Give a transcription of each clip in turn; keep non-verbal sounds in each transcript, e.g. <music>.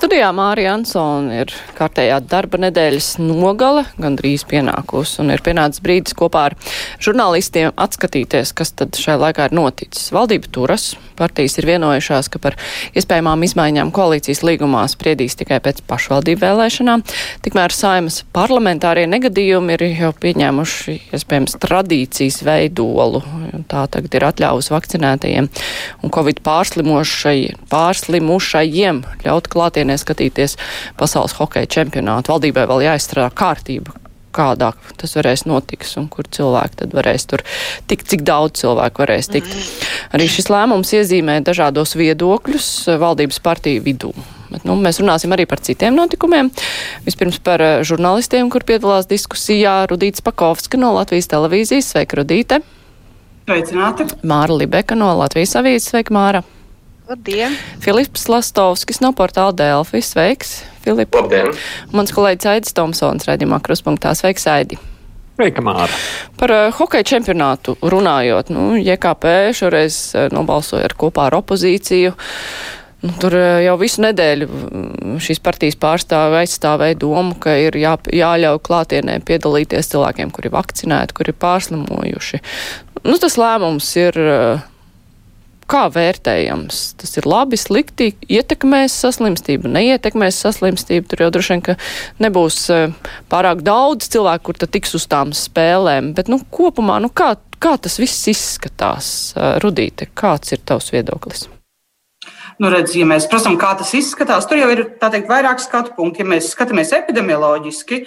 Studijā Mārija Ansona ir kārtējā darba nedēļas nogale, gandrīz pienākusi, un ir pienācis brīdis kopā ar žurnālistiem atskatīties, kas tad šai laikā ir noticis. Valdība turas, partijas ir vienojušās, ka par iespējamām izmaiņām koalīcijas līgumā spriedīs tikai pēc pašvaldību vēlēšanām. Tikmēr saimas parlamentārie negadījumi ir jau pieņēmuši iespējams tradīcijas veidolu. Tā tagad ir atļāvusi vakcinētajiem un covid pārslimušajiem ļaut klātienē klātienē skatīties pasaules hokeja čempionātu. Valdībai vēl jāizstrādā kārtība, kādā tas varēs notiks un kur cilvēki tad varēs tur tikt, cik daudz cilvēku varēs tikt. Arī šis lēmums iezīmē dažādos viedokļus valdības partiju vidū. Bet, nu, mēs runāsim arī par citiem notikumiem. Vispirms par eh, žurnālistiem, kur piedalās diskusijā Rudīts Pakovska no Latvijas televīzijas. Sveika, Rudīte! Sveicināti! Māra Libeka no Latvijas avīzes. Sveika, Māra! Labdien! Filips Lastovskis no portāla Delfi. Sveiks, Filip! Labdien! Mans kolēģis Aidis Tomsons redzamā kruspunktā. Sveiks, Aidi! Sveika, Māra! Par uh, hokeja čempionātu runājot, nu, JKP šoreiz uh, nobalsoja ar kopā ar opozīciju. Nu, tur uh, jau visu nedēļu šīs partijas pārstāvi aizstāvēja domu, ka ir jā, jāļauj klātienē piedalīties cilvēkiem, kuri ir vakcinēti, kuri ir pārslimojuši. Nu, tas lēmums ir uh, kā vērtējams? Tas ir labi, slikti, ietekmēs saslimstību, neietekmēs saslimstību. Tur jau droši vien, ka nebūs eh, pārāk daudz cilvēku, kur tad tiks uz tām spēlēm. Bet, nu, kopumā, nu, kā, kā tas viss izskatās? Eh, Rudīte, kāds ir tavs viedoklis? Nu, redz, ja mēs prasām, kā tas izskatās, tur jau ir teikt, vairāk skatu punktu. Ja mēs skatāmies epidemioloģiski,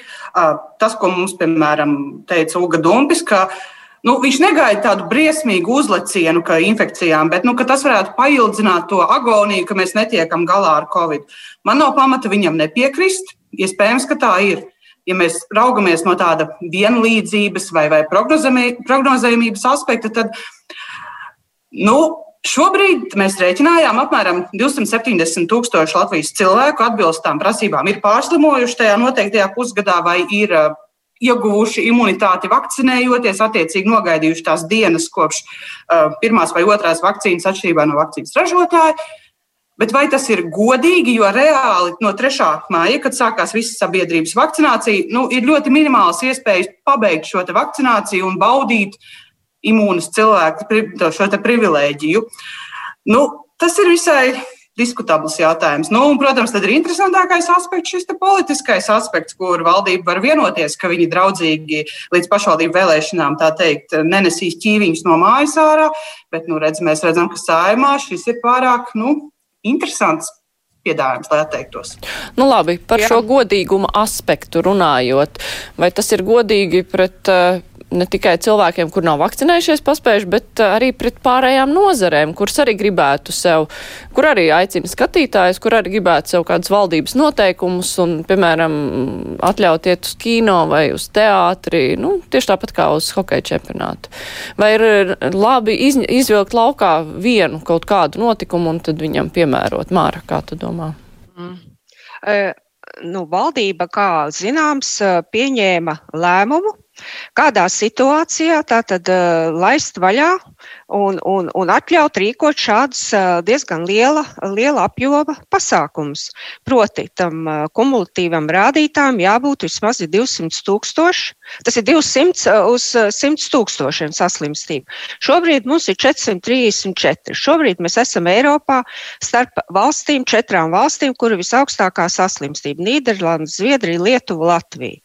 tas, ko mums, piemēram, teica Uga Dumpis, ka uh, Nu, viņš negaida tādu briesmīgu uzlecienu ka infekcijām, bet nu, ka tas varētu paildzināt to agoniju, ka mēs netiekam galā ar covid. Man nav pamata viņam nepiekrist. Iespējams, ka tā ir. Ja mēs raugamies no tāda vienlīdzības vai, vai prognozējumības aspekta, tad nu, Šobrīd mēs rēķinājām, apmēram 270 tūkstoši Latvijas cilvēku atbilst tām prasībām, ir pārslimojuši tajā noteiktajā pusgadā vai ir ieguvuši imunitāti vakcinējoties, attiecīgi nogaidījuši tās dienas kopš uh, pirmās vai otrās vakcīnas atšķirībā no vakcīnas ražotāja. Bet vai tas ir godīgi, jo reāli no 3. māja, kad sākās visa sabiedrības vakcinācija, nu, ir ļoti minimāls iespējas pabeigt šo vakcināciju un baudīt imūnas cilvēku šo privilēģiju. Nu, tas ir visai diskutabls jautājums. Nu, un, protams, tad ir interesantākais aspekts, šis politiskais aspekts, kur valdība var vienoties, ka viņi draudzīgi līdz pašvaldību vēlēšanām, tā teikt, nenesīs ķīviņus no mājas ārā, bet, nu, redz, mēs redzam, ka saimā šis ir pārāk, nu, interesants piedāvājums, lai atteiktos. Nu, labi, par Jā. šo godīguma aspektu runājot, vai tas ir godīgi pret uh, ne tikai cilvēkiem, kur nav vakcinējušies paspējuši, bet uh, arī pret pārējām nozarēm, kuras arī gribētu sev, kur arī aicina skatītājus, kur arī gribētu sev kādas valdības noteikumus un, piemēram, atļaut iet uz kino vai uz teātri, nu, tieši tāpat kā uz hokeja čempionātu. Vai ir labi iz, izvilkt laukā vienu kaut kādu notikumu un tad viņam piemērot? Māra, kā tu domā? Mm. Uh nu, valdība, kā zināms, pieņēma lēmumu Kādā situācijā tātad uh, laist vaļā un, un, un atļaut rīkot šādus uh, diezgan liela, liela apjoma pasākumus. Proti, tam uh, kumulatīvam rādītājam jābūt vismaz 200 tūkstoši. Tas ir 200 uz 100 tūkstošiem saslimstību. Šobrīd mums ir 434. Šobrīd mēs esam Eiropā starp valstīm, četrām valstīm, kur ir visaugstākā saslimstība - Nīderlanda, Zviedrija, Lietuva, Latvija.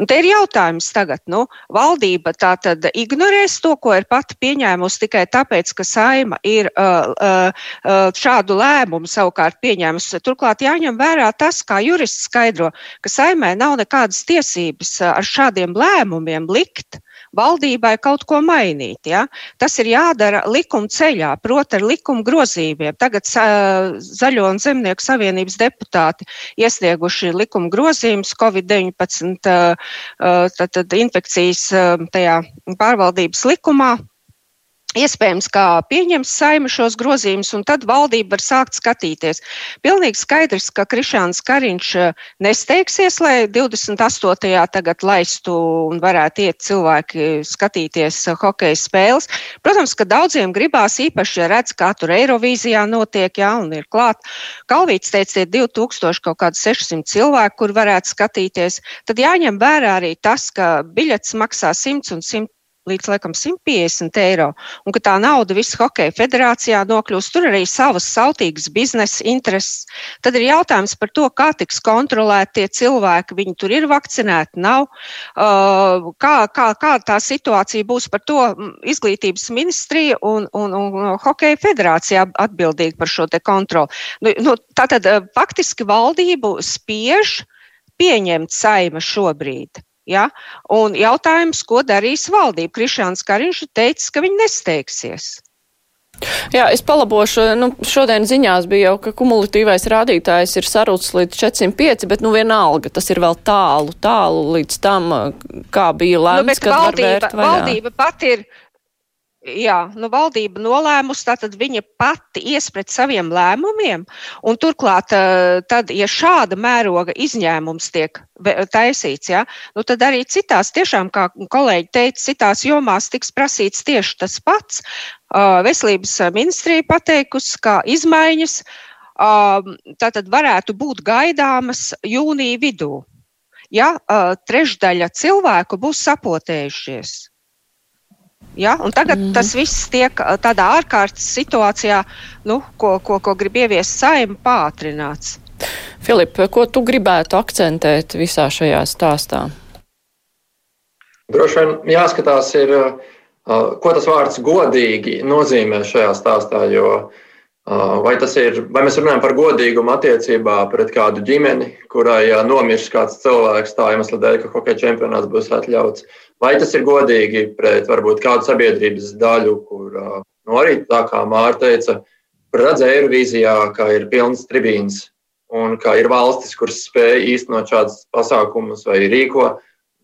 Un te ir jautājums tagad, nu, valdība tā tad ignorēs to, ko ir pati pieņēmusi tikai tāpēc, ka saima ir uh, uh, uh, šādu lēmumu savukārt pieņēmusi. Turklāt jāņem vērā tas, kā jurists skaidro, ka saimē nav nekādas tiesības uh, ar šādiem lēmumiem likt valdībai kaut ko mainīt. Ja? Tas ir jādara likuma ceļā, proti, ar likuma grozījumiem. Tagad uh, Zaļo un Zemnieku savienības deputāti iesnieguši likuma grozījumus Covid-19 uh, tad infekcijas uh, pārvaldības likumā. Iespējams, ka pieņems saima šos grozījumus, un tad valdība var sākt skatīties. Pilnīgi skaidrs, ka Krišāns Kariņš eh, nesteigsies, lai 28. tagad laistu un varētu iet cilvēki skatīties eh, hokeja spēles. Protams, ka daudziem gribās īpaši redz, kā tur Eirovīzijā notiek, jā, un ir klāt. Kalvīts teica, ir 2000 kaut kādi 600 cilvēki, kur varētu skatīties. Tad jāņem vērā arī tas, ka biļets maksā 100 un 100 līdz laikam 150 eiro, un ka tā nauda viss hokeja federācijā nokļūst, tur arī savas sautīgas biznesa intereses. Tad ir jautājums par to, kā tiks kontrolēti tie cilvēki, viņi tur ir vakcinēti, nav, uh, kā, kā, kā tā situācija būs par to izglītības ministrija un, un, un hokeja federācija atbildīgi par šo te kontroli. Nu, nu, tātad faktiski valdību spiež pieņemt saima šobrīd. Ja? Un jautājums, ko darīs valdība? Krišāns Kariņš ir teicis, ka viņi nesteigsies. Jā, es palabošu, nu, šodien ziņās bija jau, ka kumulatīvais rādītājs ir sarucis līdz 405, bet, nu, vienalga, tas ir vēl tālu, tālu līdz tam, kā bija lēmts, nu, kad valdība, var vērt vaļā. Valdība pat ir Jā, nu valdība nolēmusi, tātad viņa pati ies pret saviem lēmumiem, turklāt, tad, ja šāda mēroga izņēmums tiek taisīts, ja, nu tad arī citās, tiešām, kā kolēģi teica, citās jomās tiks prasīts tieši tas pats. Veselības ministrija pateikusi, ka izmaiņas tātad varētu būt gaidāmas jūnija vidū. Ja trešdaļa cilvēku būs sapotējušies. Ja? Un tagad mm -hmm. tas viss tiek tādā ārkārtas situācijā, nu, ko, ko, ko grib ieviest saima, pātrināts. Filip, ko tu gribētu akcentēt visā šajā stāstā? Droši vien jāskatās, ir, ko tas vārds godīgi nozīmē šajā stāstā. Jo vai, ir, vai mēs runājam par godīgumu attiecībā pret kādu ģimeni, kurai nomirs kāds cilvēks tā iemesla dēļ, ka hokeja čempionāts būs atļauts, Vai tas ir godīgi pret varbūt kādu sabiedrības daļu, kur nu, arī tā kā Mārta teica, redzēja Eirovīzijā, ka ir pilns tribīns un ka ir valstis, kuras spēj īstenot šādus pasākumus vai rīko,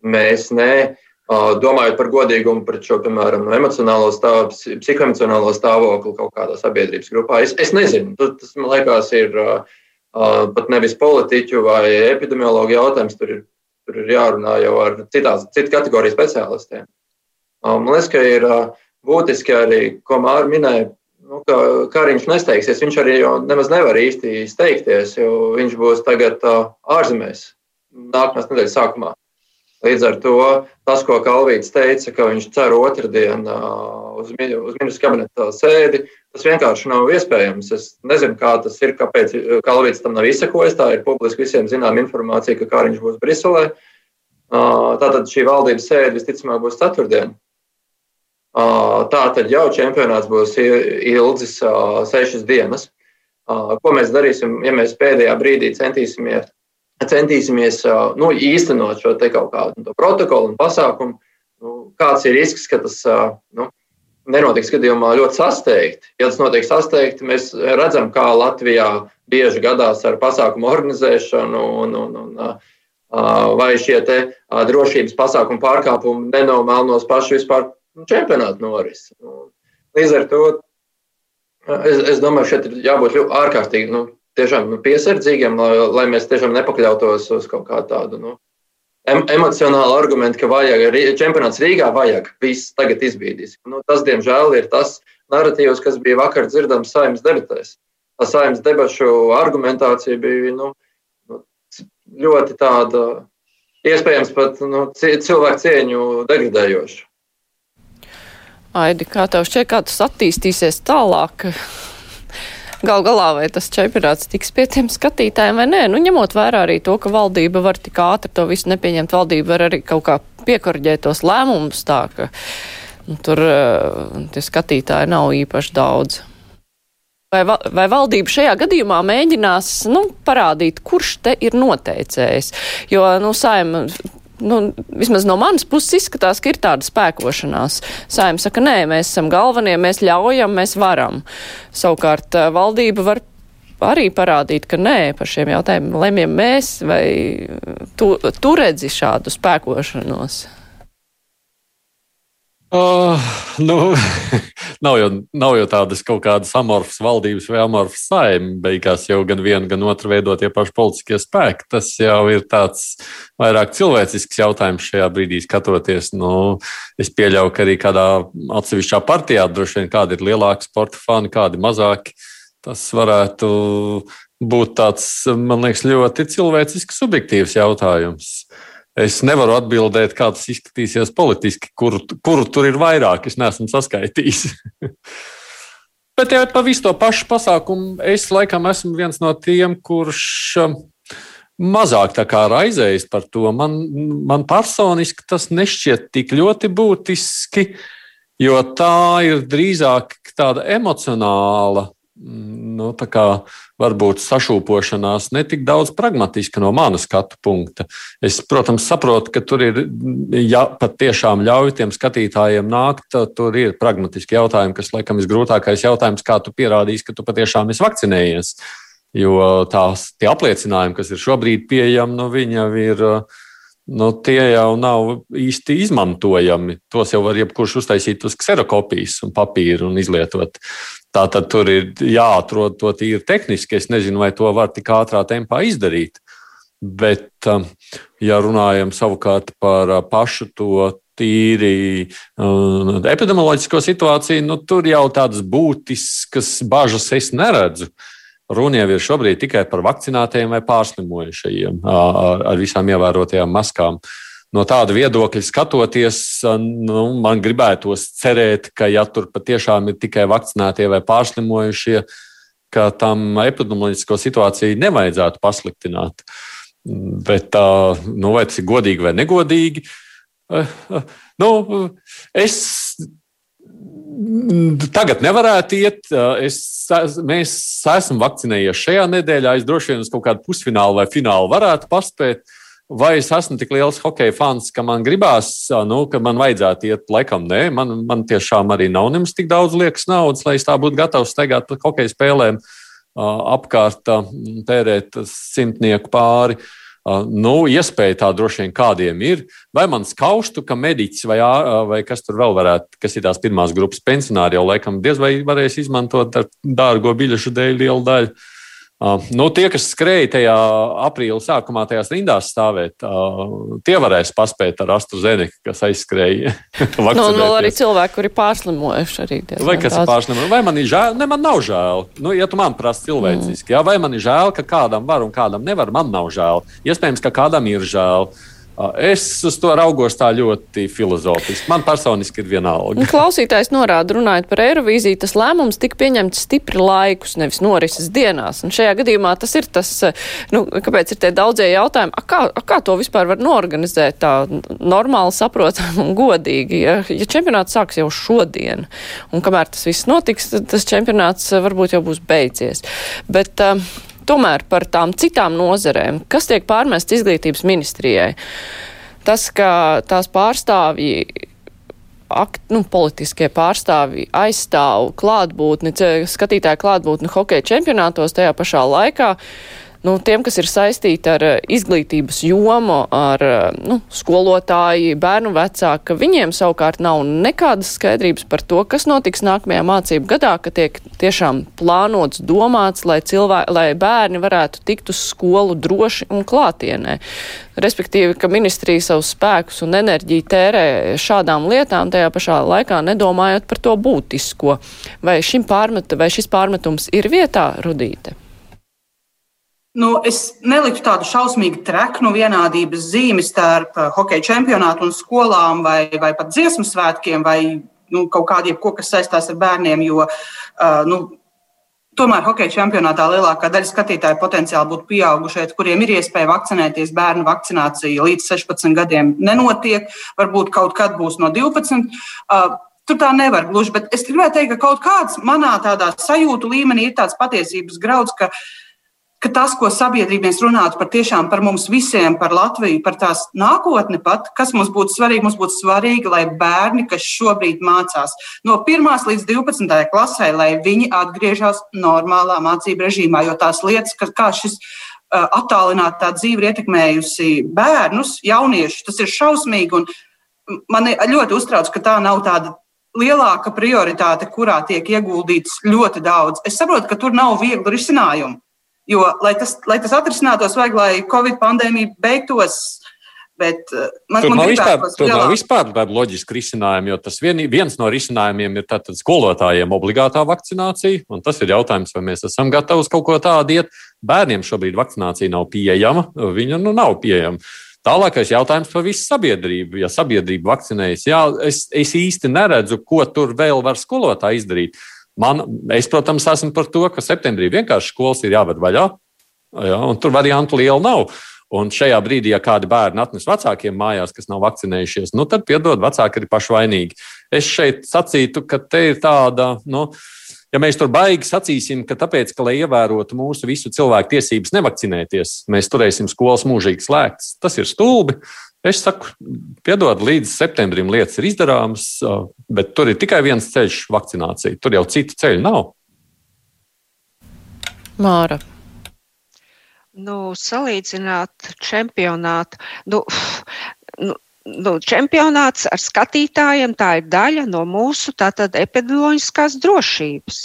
mēs ne. Domājot par godīgumu, pret šo, piemēram, emocionālo stāvokli, psihoemocionālo stāvokli kaut kādā sabiedrības grupā, es, es nezinu. Tas, man liekas, ir uh, pat nevis politiķu vai epidemiologu jautājums. Tur ir Tur ir jārunā jau ar citās, citu kategoriju speciālistiem. Man liekas, ka ir būtiski arī, ko Mārta minēja, nu, ka Kariņš nesteigsies. Viņš arī nemaz nevar īsti steigties, jo viņš būs tagad ārzemēs nākamās nedēļas sākumā. Līdz ar to tas, ko Kalvīts teica, ka viņš cer otrdien uz, uz ministra kabineta sēdi, tas vienkārši nav iespējams. Es nezinu, kā tas ir, kāpēc Kalvīts tam nav izsekojis. Tā ir publiski visiem zinām informācija, ka Kāriņš būs Briselē. Tātad šī valdības sēde visticamāk būs ceturtdien. Tā tad jau čempionāts būs ilgs sešas dienas. Ko mēs darīsim, ja mēs pēdējā brīdī centīsimies centīsimies nu, īstenot šo kaut kādu nu, protokolu un pasākumu. Nu, kāds ir risks, ka tas nu, nenotiks gadījumā ļoti sasteigti? Ja tas notiek sasteigti, mēs redzam, kā Latvijā bieži gadās ar pasākumu organizēšanu un, un, un vai šie drošības pasākumu pārkāpumi nenomēlnos pašu vispār čempionātu norisi. Līdz ar to es, es domāju, šeit ir jābūt ārkārtīgi nu, tiešām piesardzīgiem, lai, lai mēs tiešām nepakļautos uz kaut kādu tādu nu, emocionālu argumentu, ka vajag čempionāts Rīgā, vajag viss tagad izbīdīs. Nu, tas, diemžēl, ir tas narratīvs, kas bija vakar dzirdams saimnes debatēs. Tā saimnes debašu argumentācija bija nu, nu, ļoti tāda, iespējams, pat nu, cilvēku cieņu degradējoša. Aidi, kā tev šķiet, kā tas attīstīsies tālāk? Gal galā vai tas čempionāts tiks pie tiem skatītājiem vai nē. Nu, ņemot vērā arī to, ka valdība var tik ātri to visu nepieņemt, valdība var arī kaut kā piekorģēt tos lēmumus tā, ka nu, tur uh, tie skatītāji nav īpaši daudz. Vai, vai valdība šajā gadījumā mēģinās nu, parādīt, kurš te ir noteicējis? Jo nu, saima nu, vismaz no manas puses izskatās, ka ir tāda spēkošanās. Saima saka, nē, mēs esam galvenie, mēs ļaujam, mēs varam. Savukārt eh, valdība var arī parādīt, ka nē, par šiem jautājumiem lemjam mēs, vai tu, tu redzi šādu spēkošanos? Uh, nu, <laughs> nav, jau, nav jau tādas kaut kādas amorfas valdības vai amorfas saimnes. Beigās jau gan viena, gan otra veido tie paši politiskie spēki. Tas jau ir tāds vairāk cilvēcisks jautājums šajā brīdī skatoties. Nu, es pieļauju, ka arī kādā atsevišķā partijā droši vien kādi ir lielāki sporta fani, kādi mazāki. Tas varētu būt tāds, man liekas, ļoti cilvēcisks, subjektīvs jautājums. Es nevaru atbildēt, kā tas izskatīsies politiski, kuru, kuru tur ir vairāk. Es neesmu saskaitījis. <laughs> Bet ja par visu to pašu pasākumu es laikam esmu viens no tiem, kurš um, mazāk raizējas par to. Man, man personiski tas nešķiet tik ļoti būtiski, jo tā ir drīzāk tāda emocionāla nu, varbūt sašūpošanās netik daudz pragmatiska no manas skatu punkta. Es, protams, saprotu, ka tur ir, ja pat tiešām ļauj tiem skatītājiem nākt, tur ir pragmatiski jautājumi, kas laikam visgrūtākais jautājums, kā tu pierādīsi, ka tu patiešām esi vakcinējies. Jo tās apliecinājumi, kas ir šobrīd pieejami, nu, viņi ir. Nu, tie jau nav īsti izmantojami. Tos jau var jebkurš uztaisīt uz kserokopijas un papīra un izlietot. Tā tad tur ir jāatrod to tīri tehniski. Es nezinu, vai to var tik ātrā tempā izdarīt. Bet, um, ja runājam savukārt par uh, pašu to tīri uh, epidemioloģisko situāciju, nu, tur jau tādas būtiskas bažas es neredzu. Runa jau ir šobrīd tikai par vakcinētajiem vai pārslimojušajiem ar, ar visām ievērotajām maskām. Uh, no tāda viedokļa skatoties, nu, man gribētos cerēt, ka, ja tur patiešām ir tikai vakcinētie vai pārslimojušie, ka tam epidemioloģisko situāciju nevajadzētu pasliktināt. Bet nu, vai tas ir godīgi vai negodīgi? Nu, es tagad nevarētu iet. Es, mēs esam vakcinējies šajā nedēļā. Es droši vien uz kaut kādu pusfinālu vai finālu varētu paspēt. Uh, Vai es esmu tik liels hockey fans, ka man gribās, nu, ka man vajadzētu iet? Laikam, nē, man, man tiešām arī nav nemaz tik daudz liekas naudas, lai es tā būtu gatavs steigāt pa hockey spēlēm apkārt, tērēt simtnieku pāri. Nu, iespēja tā droši vien kādiem ir. Vai man skaustu, ka mediķis vai, vai kas tur vēl varētu, kas ir tās pirmās grupas pensionāri, jau laikam diez vai varēs izmantot ar dārgo biļešu dēļ lielu daļu. Uh, nu, tie, kas skrēja tajā aprīļa sākumā, tajās rindās stāvēt, uh, tie varēs paspēt ar AstraZeneca, kas aizskrēja. <laughs> nu, nu, arī cilvēki, kuri pārslimojuši arī. Vai kas ir pārslimojuši? Vai man ir žēl? Ne, man nav žēl. Nu, ja tu man prasa cilvēciski, mm. jā, vai man ir žēl, ka kādam var un kādam nevar, man nav žēl. Iespējams, ka kādam ir žēl. Uh, Es uz to raugos tā ļoti filozofiski. Man personiski ir vienalga. Nu, klausītājs norāda, runājot par Eirovīziju, tas lēmums tika pieņemts stipri laikus, nevis norises dienās. Un šajā gadījumā tas ir tas, nu, kāpēc ir tie daudzie jautājumi, a kā, a kā to vispār var norganizēt tā normāli, saprotami un godīgi. Ja, ja čempionāts sāks jau šodien, un kamēr tas viss notiks, tas čempionāts varbūt jau būs beidzies. Bet, uh, Tomēr par tām citām nozerēm, kas tiek pārmests izglītības ministrijai, tas, ka tās pārstāvji akt, nu, politiskie pārstāvji aizstāv klātbūtni, skatītāju klātbūtni hokeja čempionātos tajā pašā laikā nu, tiem, kas ir saistīti ar eh, izglītības jomu, ar eh, nu, skolotāji, bērnu vecāki, ka viņiem savukārt nav nekādas skaidrības par to, kas notiks nākamajā mācību gadā, ka tiek tiešām plānots, domāts, lai, cilvē, lai bērni varētu tikt uz skolu droši un klātienē. Respektīvi, ka ministrija savus spēkus un enerģiju tērē šādām lietām, tajā pašā laikā nedomājot par to būtisko. Vai, pārmet, vai šis pārmetums ir vietā, Rudīte? Nu, es neliktu tādu šausmīgu treknu vienādības zīmi starp uh, hokeja čempionātu un skolām, vai, vai pat dziesmu svētkiem, vai nu, kaut kādiem, ko, kas saistās ar bērniem. Jo, uh, nu, tomēr hokeja čempionātā lielākā daļa skatītāju potenciāli būtu pieaugušie, kuriem ir iespēja vakcinēties. Bērnu vakcinācija līdz 16 gadiem nenotiek, varbūt kaut kad būs no 12. Uh, Tur tā nevar gluži, bet es gribēju teikt, ka kaut kāds manā tādā sajūtu līmenī ir tāds patiesības grauds, ka uh, ka tas, ko sabiedrība mēs runātu par tiešām par mums visiem, par Latviju, par tās nākotni pat, kas mums būtu svarīgi, mums būtu svarīgi, lai bērni, kas šobrīd mācās no 1 līdz 12 klasē, lai viņi atgriežas normālā mācību režīmā, jo tās lietas, ka, kā šis attālināta dzīve ir ietekmējusi bērnus, jauniešus, tas ir šausmīgi. Un, mani ļoti uztrauc, ka tā nav tāda lielāka prioritāte, kurā tiek ieguldīts ļoti daudz. Es saprotu, ka tur nav viegli risinājumu. Jo, lai tas, lai tas atrisinātos, vajag, lai Covid pandēmija beigtos. Bet uh, man, tur man nav vispār, tur nav vispār tāda loģiska risinājuma, jo tas vien, viens no risinājumiem ir tātad skolotājiem obligātā vakcinācija. un Tas ir jautājums, vai mēs esam gatavi uz kaut ko tādu iet. Bērniem šobrīd vakcinācija nav pieejama, viņa nu nav pieejama. Tālākais jautājums par visu sabiedrību. Ja sabiedrība vakcinējas, jā, es, es īsti neredzu, ko tur vēl var skolotāji izdarīt. Man, es, protams, esmu par to, ka septembrī vienkārši skolas ir jāved vaļā, jā, un tur variantu liela nav. Un šajā brīdī, ja kādi bērni atnes vecākiem mājās, kas nav vakcinējušies, nu, tad, piedod, vecāki ir paši vainīgi. Es šeit sacītu, ka te ir tāda, nu, ja mēs tur baigi sacīsim, ka tāpēc, ka, lai ievērotu mūsu visu cilvēku tiesības nevakcinēties, mēs turēsim skolas mūžīgi slēgtas, tas ir stulbi. Es saku, piedod, līdz septembrim lietas ir izdarāmas, bet tur ir tikai viens ceļš - vakcinācija. Tur jau citu ceļu nav. Māra. Nu, salīdzināt čempionātu. Nu, nu, nu, čempionāts ar skatītājiem tā ir daļa no mūsu tātad epidemioloģiskās drošības.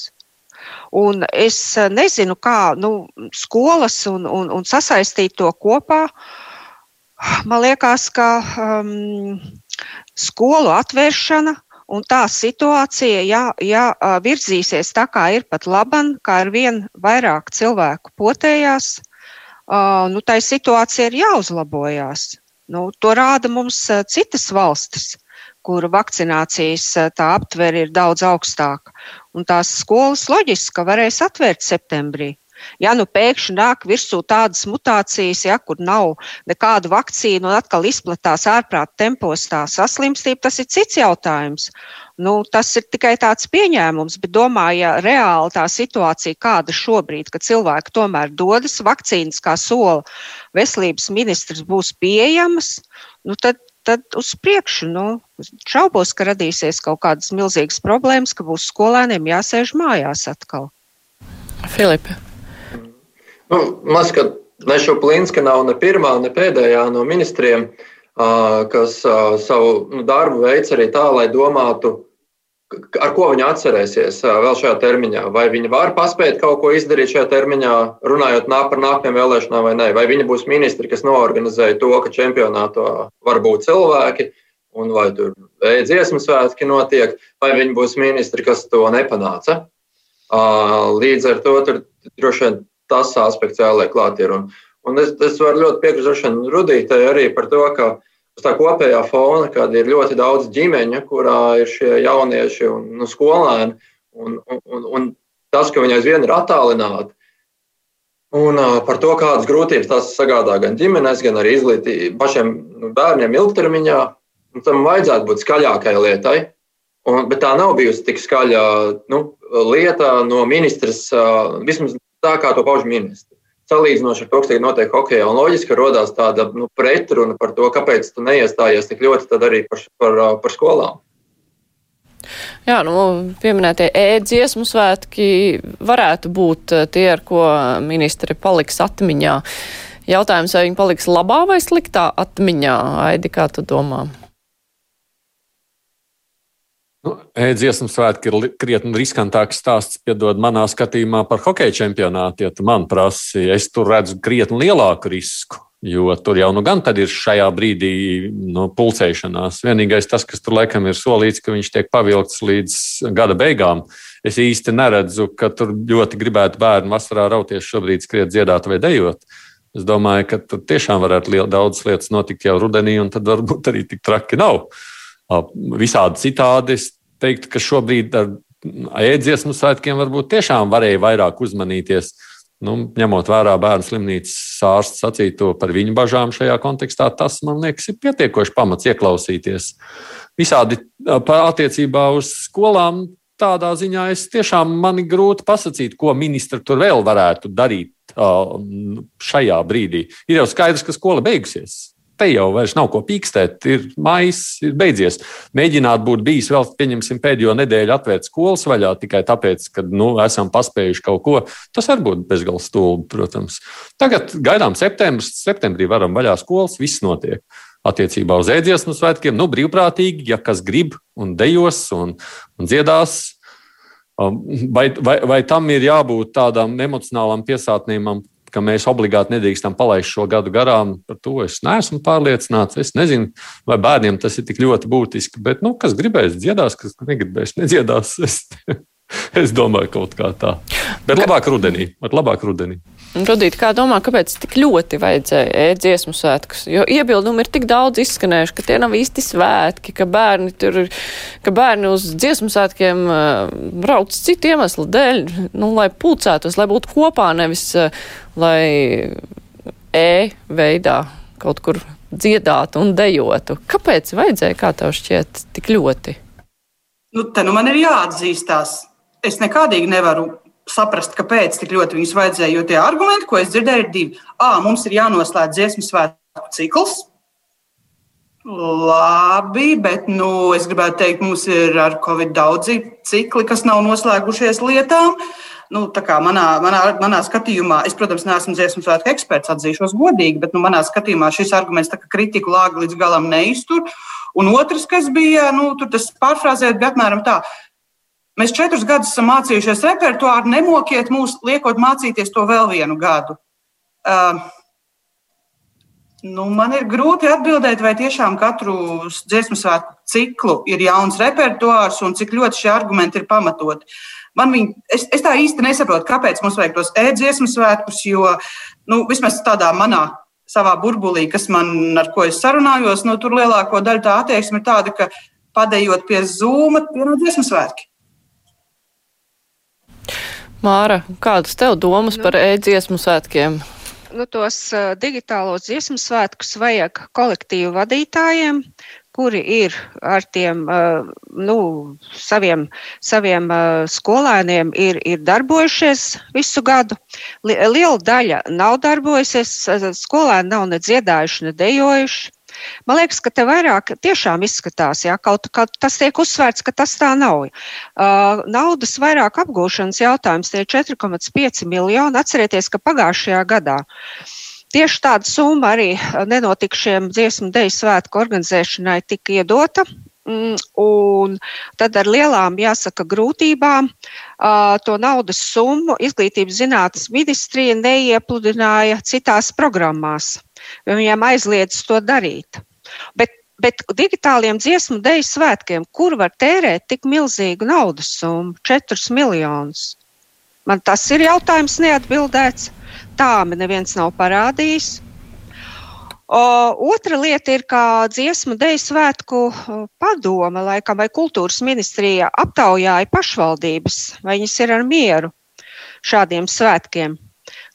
Un es nezinu, kā nu, skolas un, un, un sasaistīt to kopā. Man liekas, ka um, skolu atvēršana un tā situācija, ja, ja ā, virzīsies tā, kā ir pat laban, kā ar vien vairāk cilvēku potējās, ā, nu, tai situācija ir jāuzlabojās. Nu, to rāda mums ā, citas valstis, kur vakcinācijas ā, tā aptvere ir daudz augstāka. Un tās skolas loģiski varēs atvērt septembrī. Ja nu pēkšņi nāk virsū tādas mutācijas, ja, kur nav nekādu vakcīnu un atkal izplatās ārprāt tempos tā saslimstība, tas ir cits jautājums. Nu, tas ir tikai tāds pieņēmums, bet domāju, ja reāli tā situācija, kāda šobrīd, ka cilvēki tomēr dodas vakcīnas, kā sola veselības ministrs, būs pieejamas, nu, tad, tad uz priekšu. Nu, šaubos, ka radīsies kaut kādas milzīgas problēmas, ka būs skolēniem jāsēž mājās atkal. Filipa. Nu, Maz, ka Nešuplinska nav ne pirmā, ne pēdējā no ministriem, kas savu nu, darbu veids arī tā, lai domātu, ar ko viņi atcerēsies vēl šajā termiņā. Vai viņi var paspēt kaut ko izdarīt šajā termiņā, runājot nā par nākamajām vēlēšanām vai nē. Vai viņi būs ministri, kas noorganizēja to, ka čempionātā var būt cilvēki, un vai tur dziesmu svētki notiek, vai viņi būs ministri, kas to nepanāca. Līdz ar to tur droši vien tas aspekts jāliek klāt. Ir. Un, un es, es varu ļoti piekrist Rudītai arī par to, ka uz tā kopējā fona, kad ir ļoti daudz ģimeņu, kurā ir šie jaunieši un nu, skolēni, un, un, un, un tas, ka viņi aizvien ir attālināti. Un uh, par to, kādas grūtības tas sagādā gan ģimenēs, gan arī izglītī, pašiem nu, bērniem ilgtermiņā, tam vajadzētu būt skaļākai lietai. Un, bet tā nav bijusi tik skaļa nu, lieta no ministrs, uh, vismaz tā kā to pauž ministrs. Salīdzinoši ar to, kas tagad notiek hokeja, un loģiski ka rodās tāda nu, pretruna par to, kāpēc tu neiestājies tik ļoti arī par, par, par skolām. Jā, nu, pieminētie ēdziesmu svētki varētu būt eh, tie, ar ko ministri paliks atmiņā. Jautājums, vai viņi paliks labā vai sliktā atmiņā, Aidi, kā tu domā? Nu, Ēdziesmu svētki ir krietni riskantāks stāsts, piedod manā skatījumā par hokeja čempionātu. Ja tu man prasi, es tur redzu krietni lielāku risku. Jo tur jau nu gan ir šajā brīdī no pulcēšanās. Vienīgais tas, kas tur laikam ir solīts, ka viņš tiek pavilkts līdz gada beigām. Es īsti neredzu, ka tur ļoti gribētu bērnu vasarā rauties šobrīd skriet dziedāt vai dejot. Es domāju, ka tur tiešām varētu liel, daudz lietas notikt jau rudenī, un tad varbūt arī tik traki nav. Ā, Visādi citādi es teiktu, ka šobrīd ar ēdziesmu svētkiem varbūt tiešām varēja vairāk uzmanīties. Nu, ņemot vērā bērnu slimnīcas ārsts sacīto par viņu bažām šajā kontekstā, tas man liekas, ir pietiekoši pamats ieklausīties. Visādi attiecībā uz skolām tādā ziņā es tiešām man ir grūti pasakīt, ko ministra tur vēl varētu darīt šajā brīdī. Ir jau skaidrs, ka skola beigusies. Te jau vairs nav ko pīkstēt. Ir maijs, ir beidzies. Mēģināt būt bijis vēl, pieņemsim, pēdējo nedēļu atvērt skolas vaļā tikai tāpēc, ka nu, esam paspējuši kaut ko. Tas var būt bezgalīgi stulbi, protams. Tagad gaidām septembris, septembrī varam vaļā skolas, viss notiek. Attiecībā uz ēdziesmu svētkiem, nu, brīvprātīgi, ja kas grib un dejos un, un dziedās, um, Vai, vai, vai tam ir jābūt tādām emocionālām piesātnījumam, ka mēs obligāti nedrīkstam palaist šo gadu garām. Par to es neesmu pārliecināts. Es nezinu, vai bērniem tas ir tik ļoti būtiski. Bet, nu, kas gribēs dziedās, kas negribēs nedziedās. Es, <laughs> es domāju, kaut kā tā. Bet labāk rudenī. Labāk rudenī. Rudīt, kā domā, kāpēc tik ļoti vajadzēja ēst dziesmu svētkus? Jo iebildumi ir tik daudz izskanējuši, ka tie nav īsti svētki, ka bērni tur, ka bērni uz dziesmu svētkiem uh, brauc citu iemeslu dēļ, nu, lai pulcētos, lai būtu kopā, nevis uh, lai e veidā kaut kur dziedātu un dejotu. Kāpēc vajadzēja, kā tev šķiet, tik ļoti? Nu, te nu man ir jāatzīstās. Es nekādīgi nevaru saprast, kāpēc tik ļoti viņus vajadzēja. Jo tie argumenti, ko es dzirdēju, ir divi. A, mums ir jānoslēdz dziesmu svētku cikls. Labi, bet nu, es gribētu teikt, mums ir ar Covid daudzi cikli, kas nav noslēgušies lietām. Nu, manā, manā, manā skatījumā, es, protams, neesmu dziesmu svētku eksperts, atzīšos godīgi, bet nu, manā skatījumā šis arguments kritiku lāga līdz galam neiztur. Un otrs, kas bija, nu, tas pārfrāzēt, bija apmēram tā, Mēs četrus gadus esam mācījušies repertuāru, nemokiet mūs, liekot mācīties to vēl vienu gadu. Uh, nu, man ir grūti atbildēt, vai tiešām katru dziesmu svētku ciklu ir jauns repertuārs un cik ļoti šie argumenti ir pamatoti. Man viņi, es, es tā īsti nesaprotu, kāpēc mums vajag tos e-dziesmu svētkus, jo nu, vismaz tādā manā savā burbulī, kas man ar ko es sarunājos, nu, tur lielāko daļu tā attieksme ir tāda, ka padējot pie zūma, pienāk dziesmu svētki. Māra, kādas tev domas nu, par ēdziesmu svētkiem? Nu, tos uh, digitālos dziesmu svētkus vajag kolektīvu vadītājiem, kuri ir ar tiem uh, nu, saviem, saviem uh, skolēniem, ir, ir darbojušies visu gadu. Liela daļa nav darbojusies, skolēni nav ne dziedājuši, ne dejojuši. Man liekas, ka te vairāk tiešām izskatās, ja kaut, kaut tas tiek uzsvērts, ka tas tā nav. Uh, naudas vairāk apgūšanas jautājums tie ir 4,5 miljoni. Atcerieties, ka pagājušajā gadā. Tieši tāda summa arī nenotikšiem dziesmu deju svētku organizēšanai tika iedota. Mm, un tad ar lielām, jāsaka, grūtībām uh, to naudas summu izglītības zinātnes ministrija neiepludināja citās programmās viņiem aizliedz to darīt. Bet, bet digitāliem dziesmu deju svētkiem, kur var tērēt tik milzīgu naudas summu - 4 miljonus? Man tas ir jautājums neatbildēts. Tā man neviens nav parādījis. O, otra lieta ir, ka dziesmu deju svētku padome, laikam, vai kultūras ministrija aptaujāja pašvaldības, vai viņas ir ar mieru šādiem svētkiem.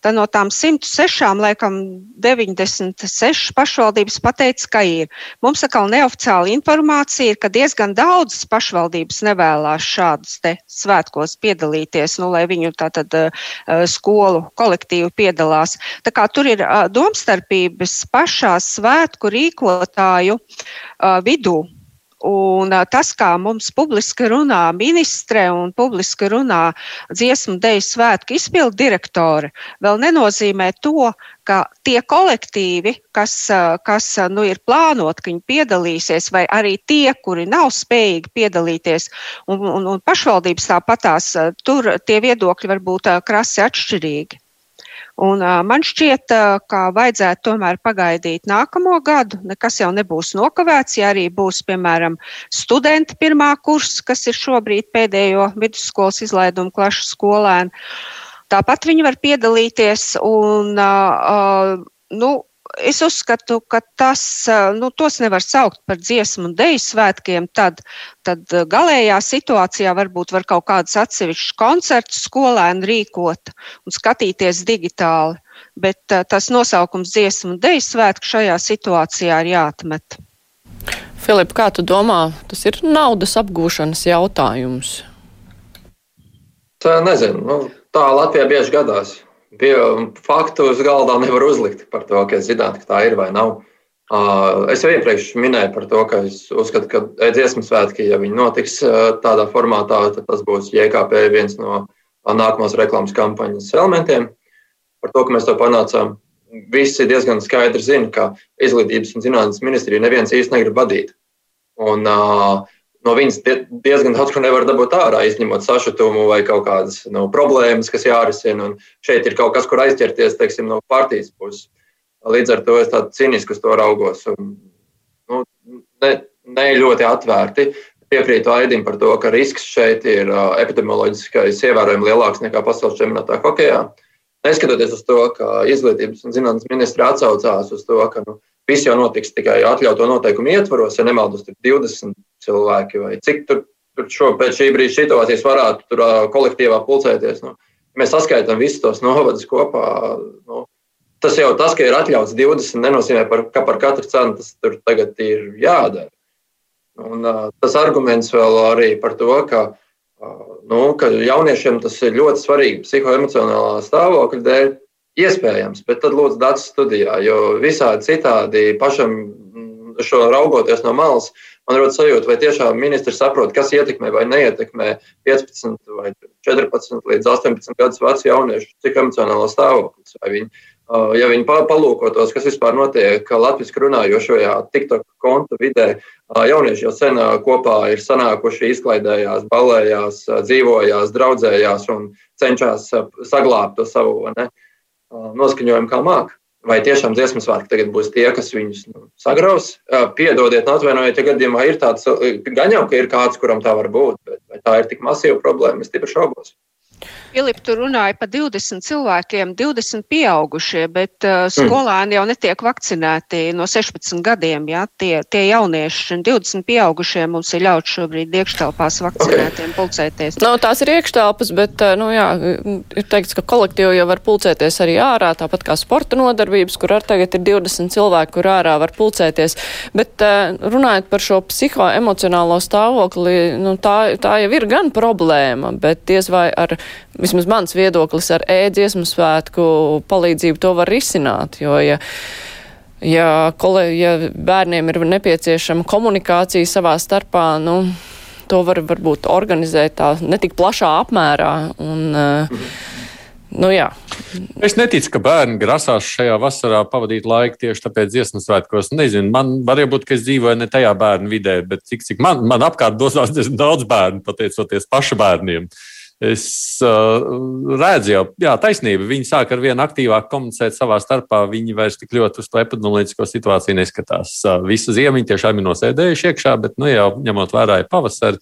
Tad no tām 106, laikam 96 pašvaldības pateica, ka ir. Mums atkal neoficiāla informācija ir, ka diezgan daudzas pašvaldības nevēlās šādus te svētkos piedalīties, nu, lai viņu tātad uh, skolu kolektīvi piedalās. Tā kā tur ir uh, domstarpības pašā svētku rīkotāju uh, vidū. Un tas, kā mums publiski runā ministre un publiski runā dziesmu deju svētku izpildu direktori, vēl nenozīmē to, ka tie kolektīvi, kas, kas nu, ir plānoti, ka viņi piedalīsies, vai arī tie, kuri nav spējīgi piedalīties, un, un, un pašvaldības tāpatās, tur tie viedokļi var būt krasi atšķirīgi. Un, uh, man šķiet, uh, ka vajadzētu tomēr pagaidīt nākamo gadu. Nekas jau nebūs nokavēts, ja arī būs, piemēram, studenti pirmā kursa, kas ir šobrīd pēdējo vidusskolas izlaidumu klašu skolēni. Tāpat viņi var piedalīties un, uh, nu, es uzskatu, ka tas, nu, tos nevar saukt par dziesmu un deju svētkiem. Tad, tad galējā situācijā varbūt var kaut kādus atsevišķus koncertus skolēni rīkot un skatīties digitāli. Bet tas nosaukums dziesmu un deju svētku šajā situācijā ir jāatmet. Filip, kā tu domā, tas ir naudas apgūšanas jautājums? Tā nezinu. Nu, tā Latvijā bieži gadās. Pie faktu uz galda nevar uzlikt par to, ka es zinātu, ka tā ir vai nav. Es jau iepriekš minēju par to, ka es uzskatu, ka dziesmu svētki, ja viņi notiks tādā formātā, tad tas būs JKP viens no nākamās reklāmas kampaņas elementiem. Par to, ka mēs to panācām, visi diezgan skaidri zina, ka izglītības un zinātnes ministrija neviens īsti negrib vadīt. Un, uh, no viņas diezgan daudz ko nevar dabūt ārā, izņemot sašutumu vai kaut kādas nu, problēmas, kas jārisina. Un šeit ir kaut kas, kur aizķerties teiksim, no partijas puses. Līdz ar to es tādu cinisku to raugos. Un, nu, ne, ne ļoti atvērti. Piekrītu Aidim par to, ka risks šeit ir epidemioloģiskais ievērojami lielāks nekā pasaules čempionātā hokeja. Neskatoties uz to, ka izglītības un zinātnes ministri atsaucās uz to, ka nu, viss jau notiks tikai atļautu noteikumu ietvaros, ja nemaldos, tur 20 cilvēki vai cik tur, tur šo, pēc šī brīža situācijas varētu tur kolektīvā pulcēties. Nu, mēs saskaitām visus tos novadus kopā. Nu, tas jau tas, ka ir atļauts 20, nenozīmē, par, ka par katru cenu tas tur tagad ir jādara. Un, uh, tas arguments vēl arī par to, ka, uh, nu, ka jauniešiem tas ir ļoti svarīgi psihoemocionālā stāvokļa dēļ. Iespējams, bet tad lūdzu datus studijā, jo visādi citādi pašam šo raugoties no malas, man rodas sajūta, vai tiešām ministrs saprot, kas ietekmē vai neietekmē 15 vai 14 līdz 18 gadus vecu jauniešu psihoemocionālo stāvokli. Vai viņi Ja viņi palūkotos, kas vispār notiek latviešu runājošajā TikTok kontu vidē, jaunieši jau sen kopā ir sanākuši, izklaidējās, balējās, dzīvojās, draudzējās un cenšas saglabāt to savu ne, noskaņojumu kā māku. Vai tiešām dziesmu svētki tagad būs tie, kas viņus nu, sagraus? Piedodiet, atvainojiet, ja gadījumā ir tāds, gan jau, ka ir kāds, kuram tā var būt, bet tā ir tik masīva problēma, es stipri šaubos. Filip, tu runāji par 20 cilvēkiem, 20 pieaugušie, bet uh, skolēni jau netiek vakcinēti no 16 gadiem. Ja? Tie, tie jaunieši, 20 pieaugušie mums ir ļauts šobrīd iekštelpās vakcinētiem okay. pulcēties. No, tās ir iekštelpas, bet uh, nu, jā, ir teikts, ka kolektīvi jau var pulcēties arī ārā, tāpat kā sporta nodarbības, kur ar tagad ir 20 cilvēki, kur ārā var pulcēties. Bet uh, runājot par šo psihoemocionālo stāvokli, nu, tā, tā jau ir gan problēma, bet diez vai ar vismaz mans viedoklis ar ēdziesmu svētku palīdzību to var risināt, jo, ja, ja, kole, ja bērniem ir nepieciešama komunikācija savā starpā, nu, to var varbūt organizēt tā netik plašā apmērā. Un, mm. Nu, jā. es neticu, ka bērni grasās šajā vasarā pavadīt laiku tieši tāpēc dziesmu svētkos. Nezinu, man var būt, ka es dzīvoju ne tajā bērnu vidē, bet cik, cik man, man apkārt dosās daudz bērnu, pateicoties pašu bērniem. Uh, Es uh, redzu, jau jā, taisnība. Viņi sāk ar vienu aktīvāk komunicēt savā starpā. Viņi vairs tik ļoti uz to epidemioloģisko situāciju neskatās. Uh, visu ziemu viņi tiešām ir nosēdējuši iekšā, bet, nu, jau ņemot vērā pavasari,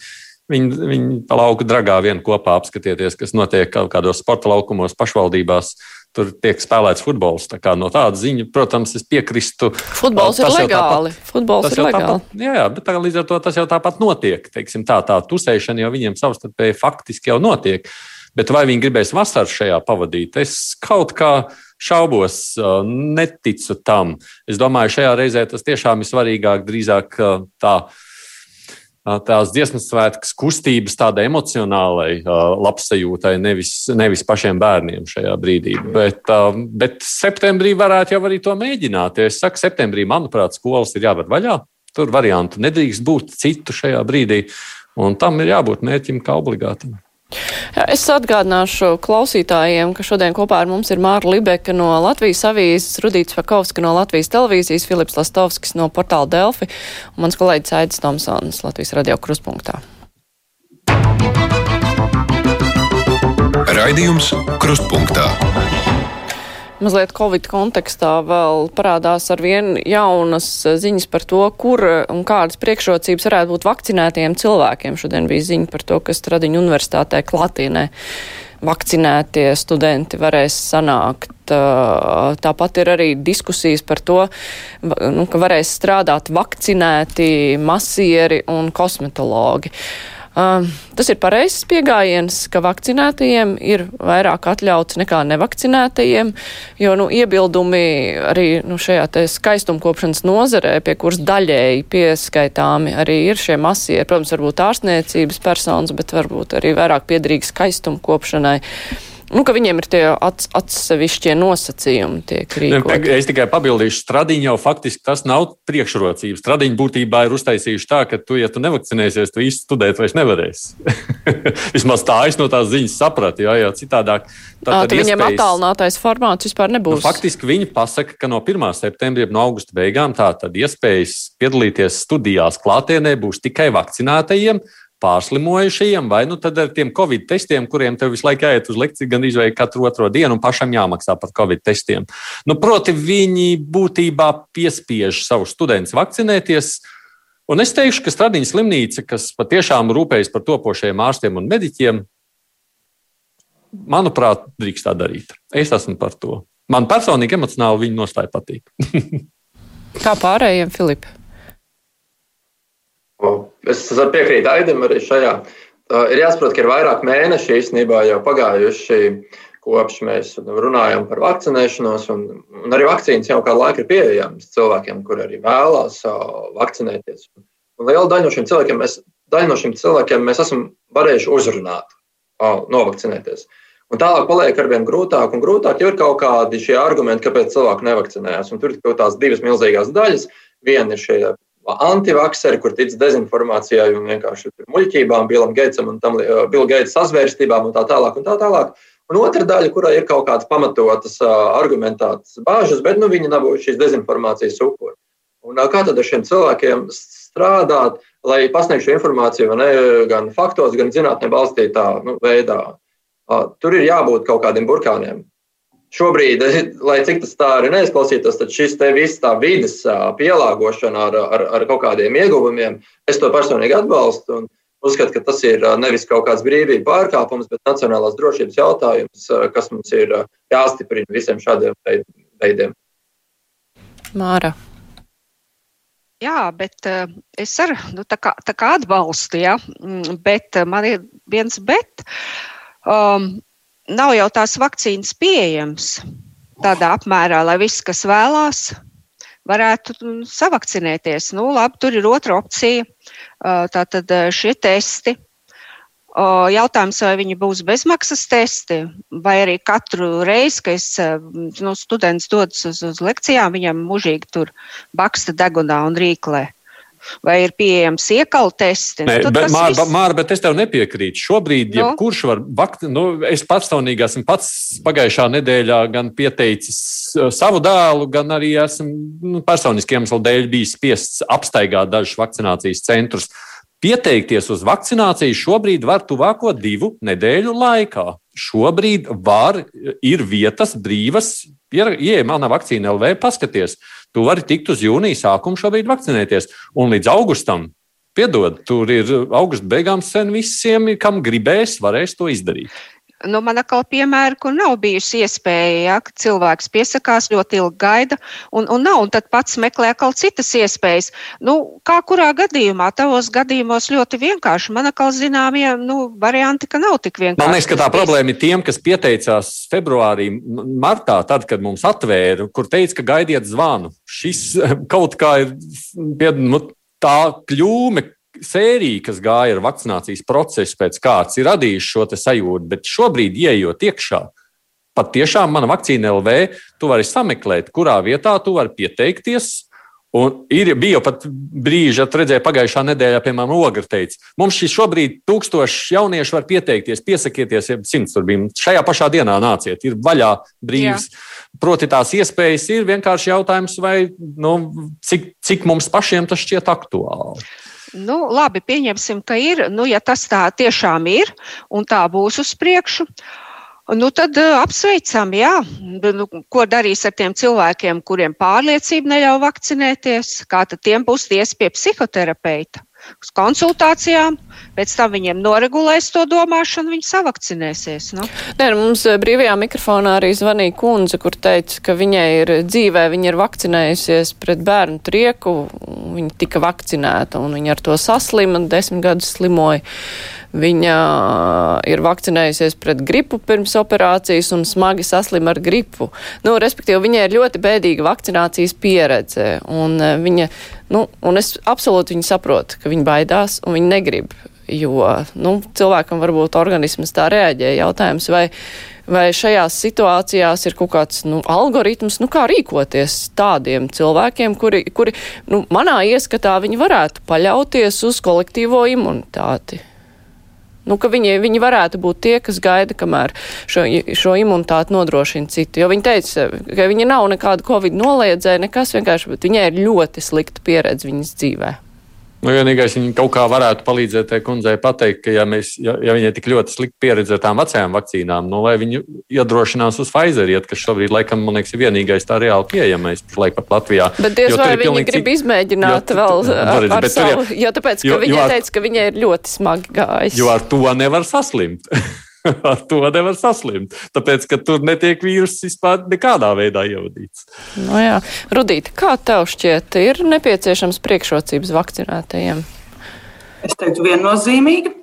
viņi, viņi pa lauku dragā vien kopā apskatieties, kas notiek kaut kādos sporta laukumos, pašvaldībās. Uh, tur tiek spēlēts futbols. Tā no tāda ziņa, protams, es piekristu. Futbols ir legāli. Tāpat, futbols ir legāli. Tāpat, jā, jā, bet tā, līdz ar to tas jau tāpat notiek. Teiksim, tā, tā tusēšana jau viņiem savstarpēji faktiski jau notiek. Bet vai viņi gribēs vasaru šajā pavadīt? Es kaut kā šaubos, neticu tam. Es domāju, šajā reizē tas tiešām ir svarīgāk, drīzāk tā tās dziesmu svētkas kustības tādai emocionālai labsajūtai, nevis, nevis pašiem bērniem šajā brīdī. Bet, bet septembrī varētu jau arī to mēģināt. Es saku, septembrī, manuprāt, skolas ir jāved vaļā. Tur variantu nedrīkst būt citu šajā brīdī, un tam ir jābūt mērķim kā obligātam. Es atgādināšu klausītājiem, ka šodien kopā ar mums ir Māra Libeka no Latvijas avīzes, Rudīts Fakovska no Latvijas televīzijas, Filips Lastovskis no portāla Delfi un mans kolēģis Aidis Tomsons Latvijas radio kruspunktā. Raidījums Krustpunktā. Mazliet Covid kontekstā vēl parādās ar vien jaunas ziņas par to, kur un kādas priekšrocības varētu būt vakcinētiem cilvēkiem. Šodien bija ziņa par to, ka Stradiņu universitātē Klatīnē vakcinētie studenti varēs sanākt. Tāpat ir arī diskusijas par to, nu, ka varēs strādāt vakcinēti masieri un kosmetologi. Um, tas ir pareizs pieejams, ka vakcinētajiem ir vairāk atļauts nekā nevakcinētajiem, jo nu, iebildumi arī nu, šajā skaistumkopšanas nozarē, pie kuras daļēji pieskaitāmi arī ir šie masie, protams, varbūt ārstniecības personas, bet varbūt arī vairāk piedrīgi skaistumkopšanai Nu, ka viņiem ir tie atsevišķie nosacījumi, tiek rīkoti. Es tikai pabildīšu, stradiņi jau faktiski tas nav priekšrocības. Stradiņi būtībā ir uztaisījuši tā, ka tu, ja tu nevakcinēsies, tu īsti studēt vairs nevarēsi. <laughs> Vismaz tā es no tās ziņas sapratu, jo, jo citādāk. Tā, tad viņiem iespējas... attālinātais formāts vispār nebūs. Nu, faktiski viņi pasaka, ka no 1. septembra, no augusta beigām, tā tad iespējas piedalīties studijās klātienē būs tikai vakcinētajiem pārslimojušajiem, vai nu tad ar tiem covid testiem, kuriem tev visu laiku jāiet uz lekciju, gan izvēlēt katru otro dienu un pašam jāmaksā par covid testiem. Nu, proti, viņi būtībā piespiež savus studentus vakcinēties. Un es teikšu, ka Stradiņa slimnīca, kas patiešām rūpējas par topošajiem ārstiem un mediķiem, manuprāt, drīkst tā darīt. Es esmu par to. Man personīgi emocionāli viņa nostāja patīk. <laughs> Kā pārējiem, Filip? Es piekrītu Aidam arī šajā. Ir jāsaprot, ka ir vairāk mēneši īstenībā jau pagājuši, kopš mēs runājam par vakcinēšanos, un, un arī vakcīnas jau kādu laiku ir pieejamas cilvēkiem, kur arī vēlās vakcinēties. Un liela daļa no šiem cilvēkiem mēs, no šiem cilvēkiem mēs esam varējuši uzrunāt, novakcinēties. Un tālāk paliek ar vien grūtāk un grūtāk, jo ir kaut kādi šie argumenti, kāpēc cilvēki nevakcinējās. Un tur ir tās divas milzīgās daļas. Viena ir šie antivakseri, kur tic dezinformācijai un vienkārši muļķībām, Bilam Geitsam un tam Bill Gates sazvērstībām un tā tālāk. Un tā tālāk. Un otra daļa, kurai ir kaut kādas pamatotas, argumentētas bāžas, bet nu, viņi nav šīs dezinformācijas upuri. Un kā tad ar šiem cilvēkiem strādāt, lai pasniegtu informāciju ne, gan faktos, gan zinātnē balstītā nu, veidā? Tur ir jābūt kaut kādiem burkāniem šobrīd, lai cik tas tā arī neizklausītos, tad šis te viss tā vidas pielāgošana ar, ar, ar kaut kādiem ieguvumiem, es to personīgi atbalstu. Un, Uzskatu, ka tas ir nevis kaut kāds brīvība pārkāpums, bet nacionālās drošības jautājums, kas mums ir jāstiprina visiem šādiem veidiem. Māra. Jā, bet es arī nu, tā kā, tā kā atbalstu, ja? Mm, bet man ir viens bet. Um, nav jau tās vakcīnas pieejamas tādā apmērā, lai viss, kas vēlās, varētu savakcinēties. Nu, labi, tur ir otra opcija. Tātad šie testi. Jautājums, vai viņi būs bezmaksas testi, vai arī katru reizi, kad es, nu, students dodas uz, uz lekcijām, viņam mužīgi tur baksta degunā un rīklē vai ir pieejams iekalu testi. Nu, Nē, bet, Māra, viss... Māra, bet es tev nepiekrītu. Šobrīd, nu? kurš var vakt, nu, es personīgi esmu pats pagājušā nedēļā gan pieteicis uh, savu dēlu, gan arī esmu nu, personiski iemeslu dēļ bijis spiests apstaigāt dažus vakcinācijas centrus. Pieteikties uz vakcināciju šobrīd var tuvāko divu nedēļu laikā. Šobrīd var, ir vietas brīvas, ieej manā vakcīna LV, paskaties tu vari tikt uz jūnija sākumu šobrīd vakcinēties. Un līdz augustam, piedod, tur ir augusta beigām sen visiem, kam gribēs, varēs to izdarīt. Nu, man atkal piemēra, kur nav bijusi iespēja, ja, ka cilvēks piesakās, ļoti ilgi gaida, un, un nav, un tad pats meklē atkal citas iespējas. Nu, kā kurā gadījumā, tavos gadījumos ļoti vienkārši. Man atkal zināmie nu, varianti, ka nav tik vienkārši. Man liekas, ka tā problēma ir tiem, kas pieteicās februārī, martā, tad, kad mums atvēra, kur teica, ka gaidiet zvanu. Šis <laughs> kaut kā ir pie, nu, tā kļūme, sērija, kas gāja ar vakcinācijas procesu, pēc kāds ir radījis šo sajūtu, bet šobrīd, ieejot iekšā, pat tiešām mana vakcīna LV, tu vari sameklēt, kurā vietā tu vari pieteikties. Un ir, bija jau pat brīži, kad redzēju, pagājušā nedēļā, piemēram, Ogra teica, mums šis šobrīd tūkstoši jauniešu var pieteikties, piesakieties, ja simts tur bija. Šajā pašā dienā nāciet, ir vaļā brīvs. Jā. Proti, tās iespējas ir vienkārši jautājums, vai nu, cik, cik mums pašiem tas šķiet aktuāli. Nu, labi, pieņemsim, ka ir. Nu, ja tas tā tiešām ir un tā būs uz priekšu, nu, tad uh, apsveicam, jā. Nu, ko darīs ar tiem cilvēkiem, kuriem pārliecība neļauj vakcinēties? Kā tad tiem būs tiesa pie psihoterapeita? Uz konsultācijām, pēc tam viņiem noregulēs to domāšanu, viņi savakcinēsies. Nu. Nē, nu, mums uh, brīvajā mikrofonā arī zvanīja kundze, kur teica, ka viņai ir dzīvē, viņa ir vakcinējusies pret bērnu trieku, viņa tika vakcinēta un viņa ar to saslima, desmit gadus slimoja. Viņa ir vakcinējusies pret gripu pirms operācijas un smagi saslima ar gripu. Nu, respektīvi, viņai ir ļoti bēdīga vakcinācijas pieredze. Un, e, viņa, nu, un es absolūti viņu saprotu, ka viņa baidās un viņa negrib. Jo nu, cilvēkam varbūt organisms tā reaģē. Jautājums, vai vai šajās situācijās ir kaut kāds nu, algoritms, nu, kā rīkoties tādiem cilvēkiem, kuri, kuri nu, manā ieskatā viņi varētu paļauties uz kolektīvo imunitāti. Nu, viņi, viņi varētu būt tie, kas gaida, kamēr šo, šo imunitāti nodrošina citi. Jo viņi teica, ka viņi nav nekāda covid noliedzēja, nekas vienkārši, bet viņai ir ļoti slikta pieredze viņas dzīvē. Nu, vienīgais, viņa kaut kā varētu palīdzēt tai kundzei pateikt, ka, ja, mēs, ja, ja viņai tik ļoti slikta pieredze ar tām vecajām vakcīnām, nu, lai viņi iedrošinās uz Pfizer, iet, kas šobrīd, laikam, man liekas, ir vienīgais tā reāli pieejamais pašlaik pat Latvijā. Bet diez vai viņi pilnīgi... grib izmēģināt jo, vēl ar, ar savu, jo tāpēc, ka jo, viņa jo ar, teica, ka viņai ir ļoti smagi gājis. Jo ar to nevar saslimt. <laughs> <laughs> ar to nevar saslimt. Tāpēc, ka tur netiek vīruss vispār nekādā veidā ievadīts. No nu jā. Rudīt, kā tev šķiet, ir nepieciešams priekšrocības vakcinētajiem? Es teiktu, viennozīmīgi.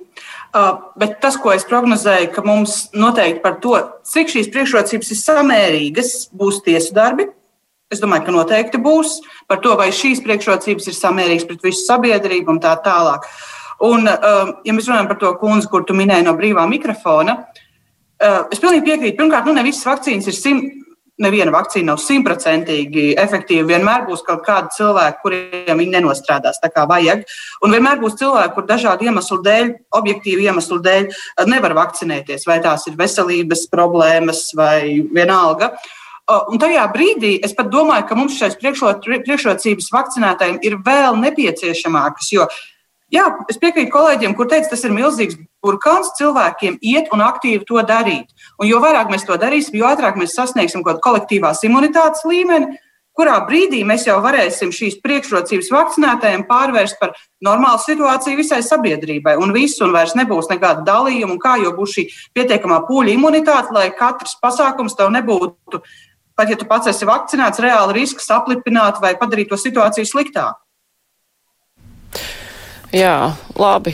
Uh, bet tas, ko es prognozēju, ka mums noteikti par to, cik šīs priekšrocības ir samērīgas, būs tiesu darbi. Es domāju, ka noteikti būs par to, vai šīs priekšrocības ir samērīgas pret visu sabiedrību un tā tālāk. Uh, Un, um, ja mēs runājam par to kundzi, kur tu minēji no brīvā mikrofona, uh, es pilnīgi piekrītu. Pirmkārt, nu, ne visas vakcīnas ir simt. Neviena vakcīna nav simtprocentīgi efektīva. Vienmēr būs kaut kādi cilvēki, kuriem viņi nenostrādās tā kā vajag. Un vienmēr būs cilvēki, kur dažādu iemeslu dēļ, objektīvu iemeslu dēļ, uh, nevar vakcinēties. Vai tās ir veselības problēmas vai vienalga. Uh, un tajā brīdī es pat domāju, ka mums šīs priekšrocības vakcinētājiem ir vēl nepieciešamākas, jo Jā, es piekrītu kolēģiem, kur teica, tas ir milzīgs burkāns cilvēkiem iet un aktīvi to darīt. Un jo vairāk mēs to darīsim, jo ātrāk mēs sasniegsim kaut kādu kolektīvās imunitātes līmeni, kurā brīdī mēs jau varēsim šīs priekšrocības vakcinētājiem pārvērst par normālu situāciju visai sabiedrībai. Un viss, un vairs nebūs nekāda dalījuma, un kā jau būs šī pietiekamā pūļa imunitāte, lai katrs pasākums tev nebūtu, pat ja tu pats esi vakcinēts, reāli risks aplipināt vai padarīt to situāciju sliktāku. Jā, labi.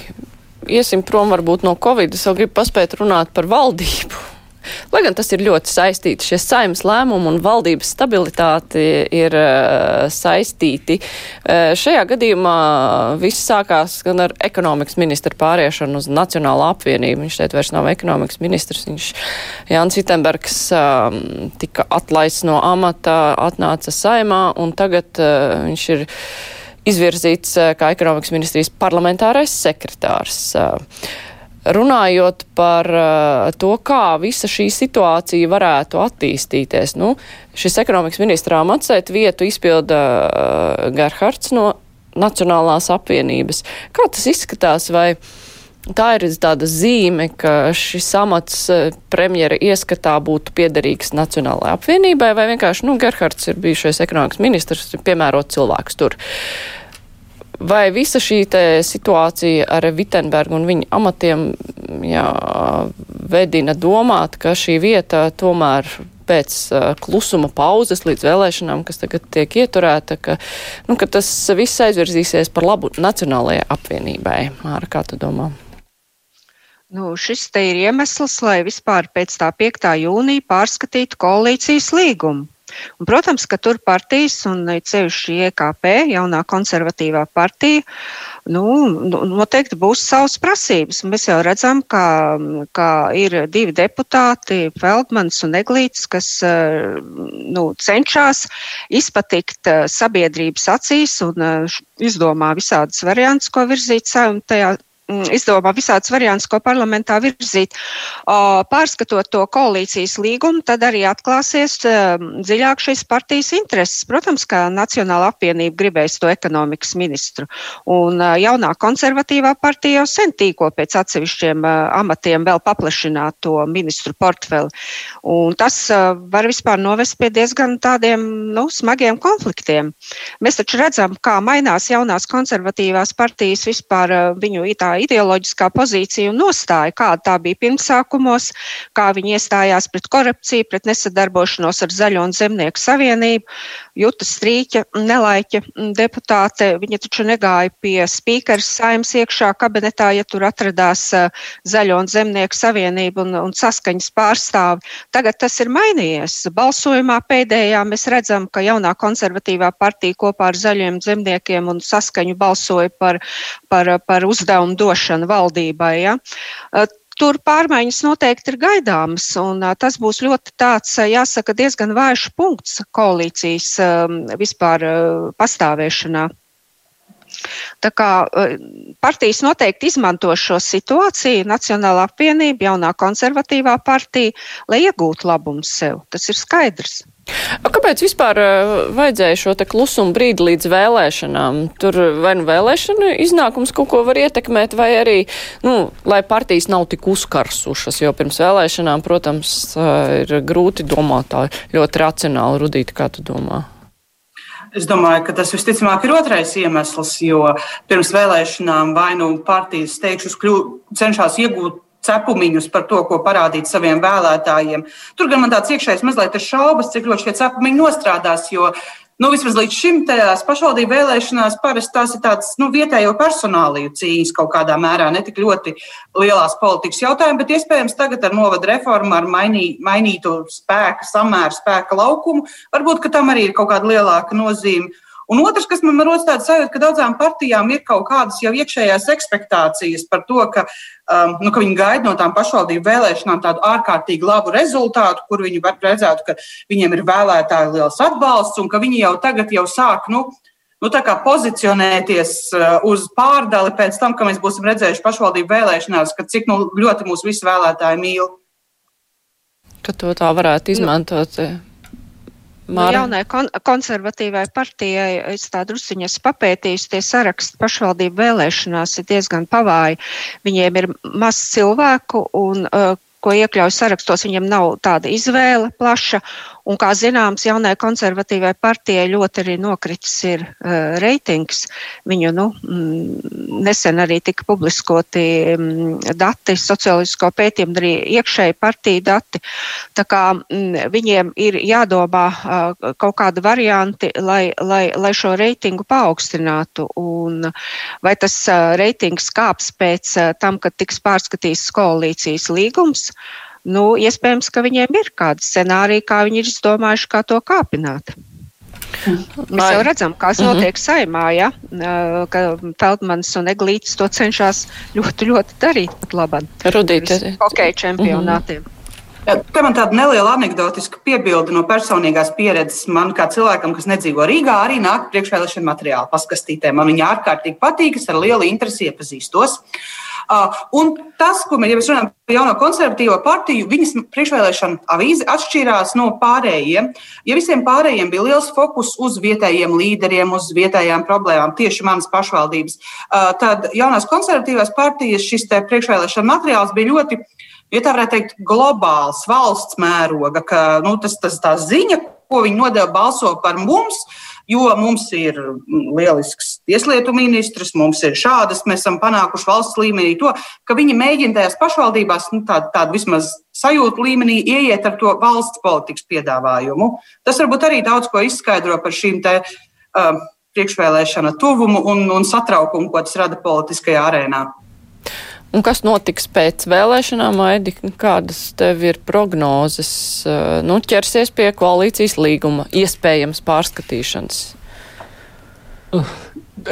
Iesim prom varbūt no Covid. Es vēl gribu paspēt runāt par valdību. <laughs> Lai gan tas ir ļoti saistīti, šie saimnes lēmumi un valdības stabilitāte ir uh, saistīti. Uh, šajā gadījumā viss sākās gan ar ekonomikas ministra pāriešanu uz Nacionālo apvienību. Viņš šeit vairs nav ekonomikas ministrs, viņš Jānis Vitenbergs uh, tika atlaists no amata, atnāca saimā un tagad viņš ir izvirzīts eh, kā ekonomikas ministrijas parlamentārais sekretārs. Eh, runājot par eh, to, kā visa šī situācija varētu attīstīties, nu, šis ekonomikas ministrā atsēt vietu izpilda Gerhards no Nacionālās apvienības. Kā tas izskatās? Vai Tā ir tāda zīme, ka šis amats eh, premjera ieskatā būtu piederīgs Nacionālajai apvienībai, vai vienkārši, nu, Gerhards ir bijušais ekonomikas ministrs, piemērot cilvēks tur. Vai visa šī situācija ar Vitenbergu un viņa amatiem jā, vedina domāt, ka šī vieta tomēr pēc uh, klusuma pauzes līdz vēlēšanām, kas tagad tiek ieturēta, ka, nu, ka tas viss aizvirzīsies par labu Nacionālajai apvienībai. Māra, kā tu domā? Nu, šis te ir iemesls, lai vispār pēc tā 5. jūnija pārskatītu koalīcijas līgumu. Un, protams, ka tur partijas, un ceļš IKP, jaunā konservatīvā partija, nu, nu, noteikti būs savas prasības. Mēs jau redzam, ka, ka ir divi deputāti, Feldmans un Eglīts, kas nu, cenšas izpatikt sabiedrības acīs un izdomā visādas variantus, ko virzīt tajā izdomā visādus variantus, ko parlamentā virzīt. Pārskatot to koalīcijas līgumu, tad arī atklāsies dziļāk šīs partijas intereses. Protams, ka Nacionāla apvienība gribēs to ekonomikas ministru. Un jaunā konservatīvā partija jau sen tīko pēc atsevišķiem amatiem vēl paplašināt to ministru portfeli. Un tas var vispār novest pie diezgan tādiem nu, smagiem konfliktiem. Mēs taču redzam, kā mainās jaunās konservatīvās partijas vispār viņu tā ideoloģiskā pozīcija un nostāja, kāda tā bija pirmsākumos, kā viņi iestājās pret korupciju, pret nesadarbošanos ar Zaļo un Zemnieku savienību. Juta Strīķa, nelaiķa deputāte, viņa taču negāja pie spīkeres saimnes iekšā kabinetā, ja tur atradās Zaļo un Zemnieku savienību un, un saskaņas pārstāvi. Tagad tas ir mainījies. Balsojumā pēdējā mēs redzam, ka jaunā konservatīvā partija kopā ar Zaļiem zemniekiem un saskaņu balsoja par, par, par uzdevumu došanu valdībai. Ja? tur pārmaiņas noteikti ir gaidāmas, un tas būs ļoti tāds, jāsaka, diezgan vājš punkts koalīcijas vispār pastāvēšanā. Tā kā partijas noteikti izmanto šo situāciju, Nacionālā apvienība, jaunā konservatīvā partija, lai iegūtu labumu sev. Tas ir skaidrs. Kāpēc vispār vajadzēja šo klusumu brīdi līdz vēlēšanām? Tur vai nu vēlēšana iznākums kaut ko var ietekmēt, vai arī, nu, lai partijas nav tik uzkarsušas, jo pirms vēlēšanām, protams, ir grūti domāt tā ļoti racionāli. Rudīt, kā tu domā? Es domāju, ka tas visticamāk ir otrais iemesls, jo pirms vēlēšanām vai nu partijas teikšus cenšas iegūt cepumiņus par to, ko parādīt saviem vēlētājiem. Tur gan man tāds iekšējs mazliet ir šaubas, cik ļoti šie cepumiņi nostrādās, jo Nu, vismaz līdz šim tajās pašvaldību vēlēšanās parasti tās ir tādas nu, vietējo personāliju cīņas kaut kādā mērā, ne tik ļoti lielās politikas jautājumi, bet iespējams tagad ar novadu reformu, ar mainī, mainītu spēka samēru, spēka laukumu, varbūt tam arī ir kaut kāda lielāka nozīme. Un otrs, kas man rodas tāds sajūta, ka daudzām partijām ir kaut kādas jau iekšējās expectācijas par to, ka, um, nu, ka viņi gaida no tām pašvaldību vēlēšanām tādu ārkārtīgi labu rezultātu, kur viņi redzētu, ka viņiem ir vēlētāju liels atbalsts un ka viņi jau tagad jau sāk. Nu, nu, pozicionēties uh, uz pārdali pēc tam, ka mēs būsim redzējuši pašvaldību vēlēšanās, ka cik nu, ļoti mūsu visi vēlētāji mīl. Ka to tā varētu izmantot. Nu, Nu, jaunai kon konservatīvai partijai es tā drusiņas papētīju, tie saraksti pašvaldību vēlēšanās ir diezgan pavāji. Viņiem ir maz cilvēku un uh, ko iekļauj sarakstos, viņam nav tāda izvēle plaša. Un, kā zināms, jaunai konservatīvai partijai ļoti arī nokritis ir uh, reitings. Viņu nu, mm, nesen arī tika publiskoti mm, dati, sociālisko pētījumu, arī iekšēji partiju dati. Tā kā mm, viņiem ir jādomā uh, kaut kādi varianti, lai, lai, lai šo reitingu paaugstinātu. Un vai tas uh, reitings kāps pēc uh, tam, kad tiks pārskatīts koalīcijas līgums? Nu, iespējams, ka viņiem ir kādi scenāriji, kā viņi ir izdomājuši, kā to kāpināt. Mēs jau redzam, kas mhm. notiek saimā, ja? ka Feldmans un Eglītis to cenšas ļoti, ļoti darīt pat labāk. Rudīt, hokeja čempionātiem. Mm -hmm. Te man tāda neliela anekdotiska piebilde no personīgās pieredzes. Man, kā cilvēkam, kas nedzīvo Rīgā, arī nāk priekšvēlēšana materiāli paskastītē. Man viņa ārkārtīgi patīk, es ar lielu interesi iepazīstos. Uh, un tas, ko mēs, ja mēs runājam par jauno konservatīvo partiju, viņas priekšvēlēšana avīze atšķīrās no pārējiem. Ja visiem pārējiem bija liels fokus uz vietējiem līderiem, uz vietējām problēmām, tieši manas pašvaldības, tad jaunās konservatīvās partijas šis priekšvēlēšana materiāls bija ļoti. Ja tā varētu teikt, globāls valsts mēroga, ka nu, tas, tas tā ziņa, ko viņi nodeva balso par mums, jo mums ir lielisks tieslietu ministrs, mums ir šādas, mēs esam panākuši valsts līmenī to, ka viņi mēģina tajās pašvaldībās nu, tādu, tādu vismaz sajūtu līmenī ieiet ar to valsts politikas piedāvājumu. Tas varbūt arī daudz ko izskaidro par šīm te. Uh, priekšvēlēšana tuvumu un, un satraukumu, ko tas rada politiskajā arēnā. Un kas notiks pēc vēlēšanām, Aidi? Kādas tev ir prognozes? Eh, nu, ķersies pie koalīcijas līguma, iespējams pārskatīšanas.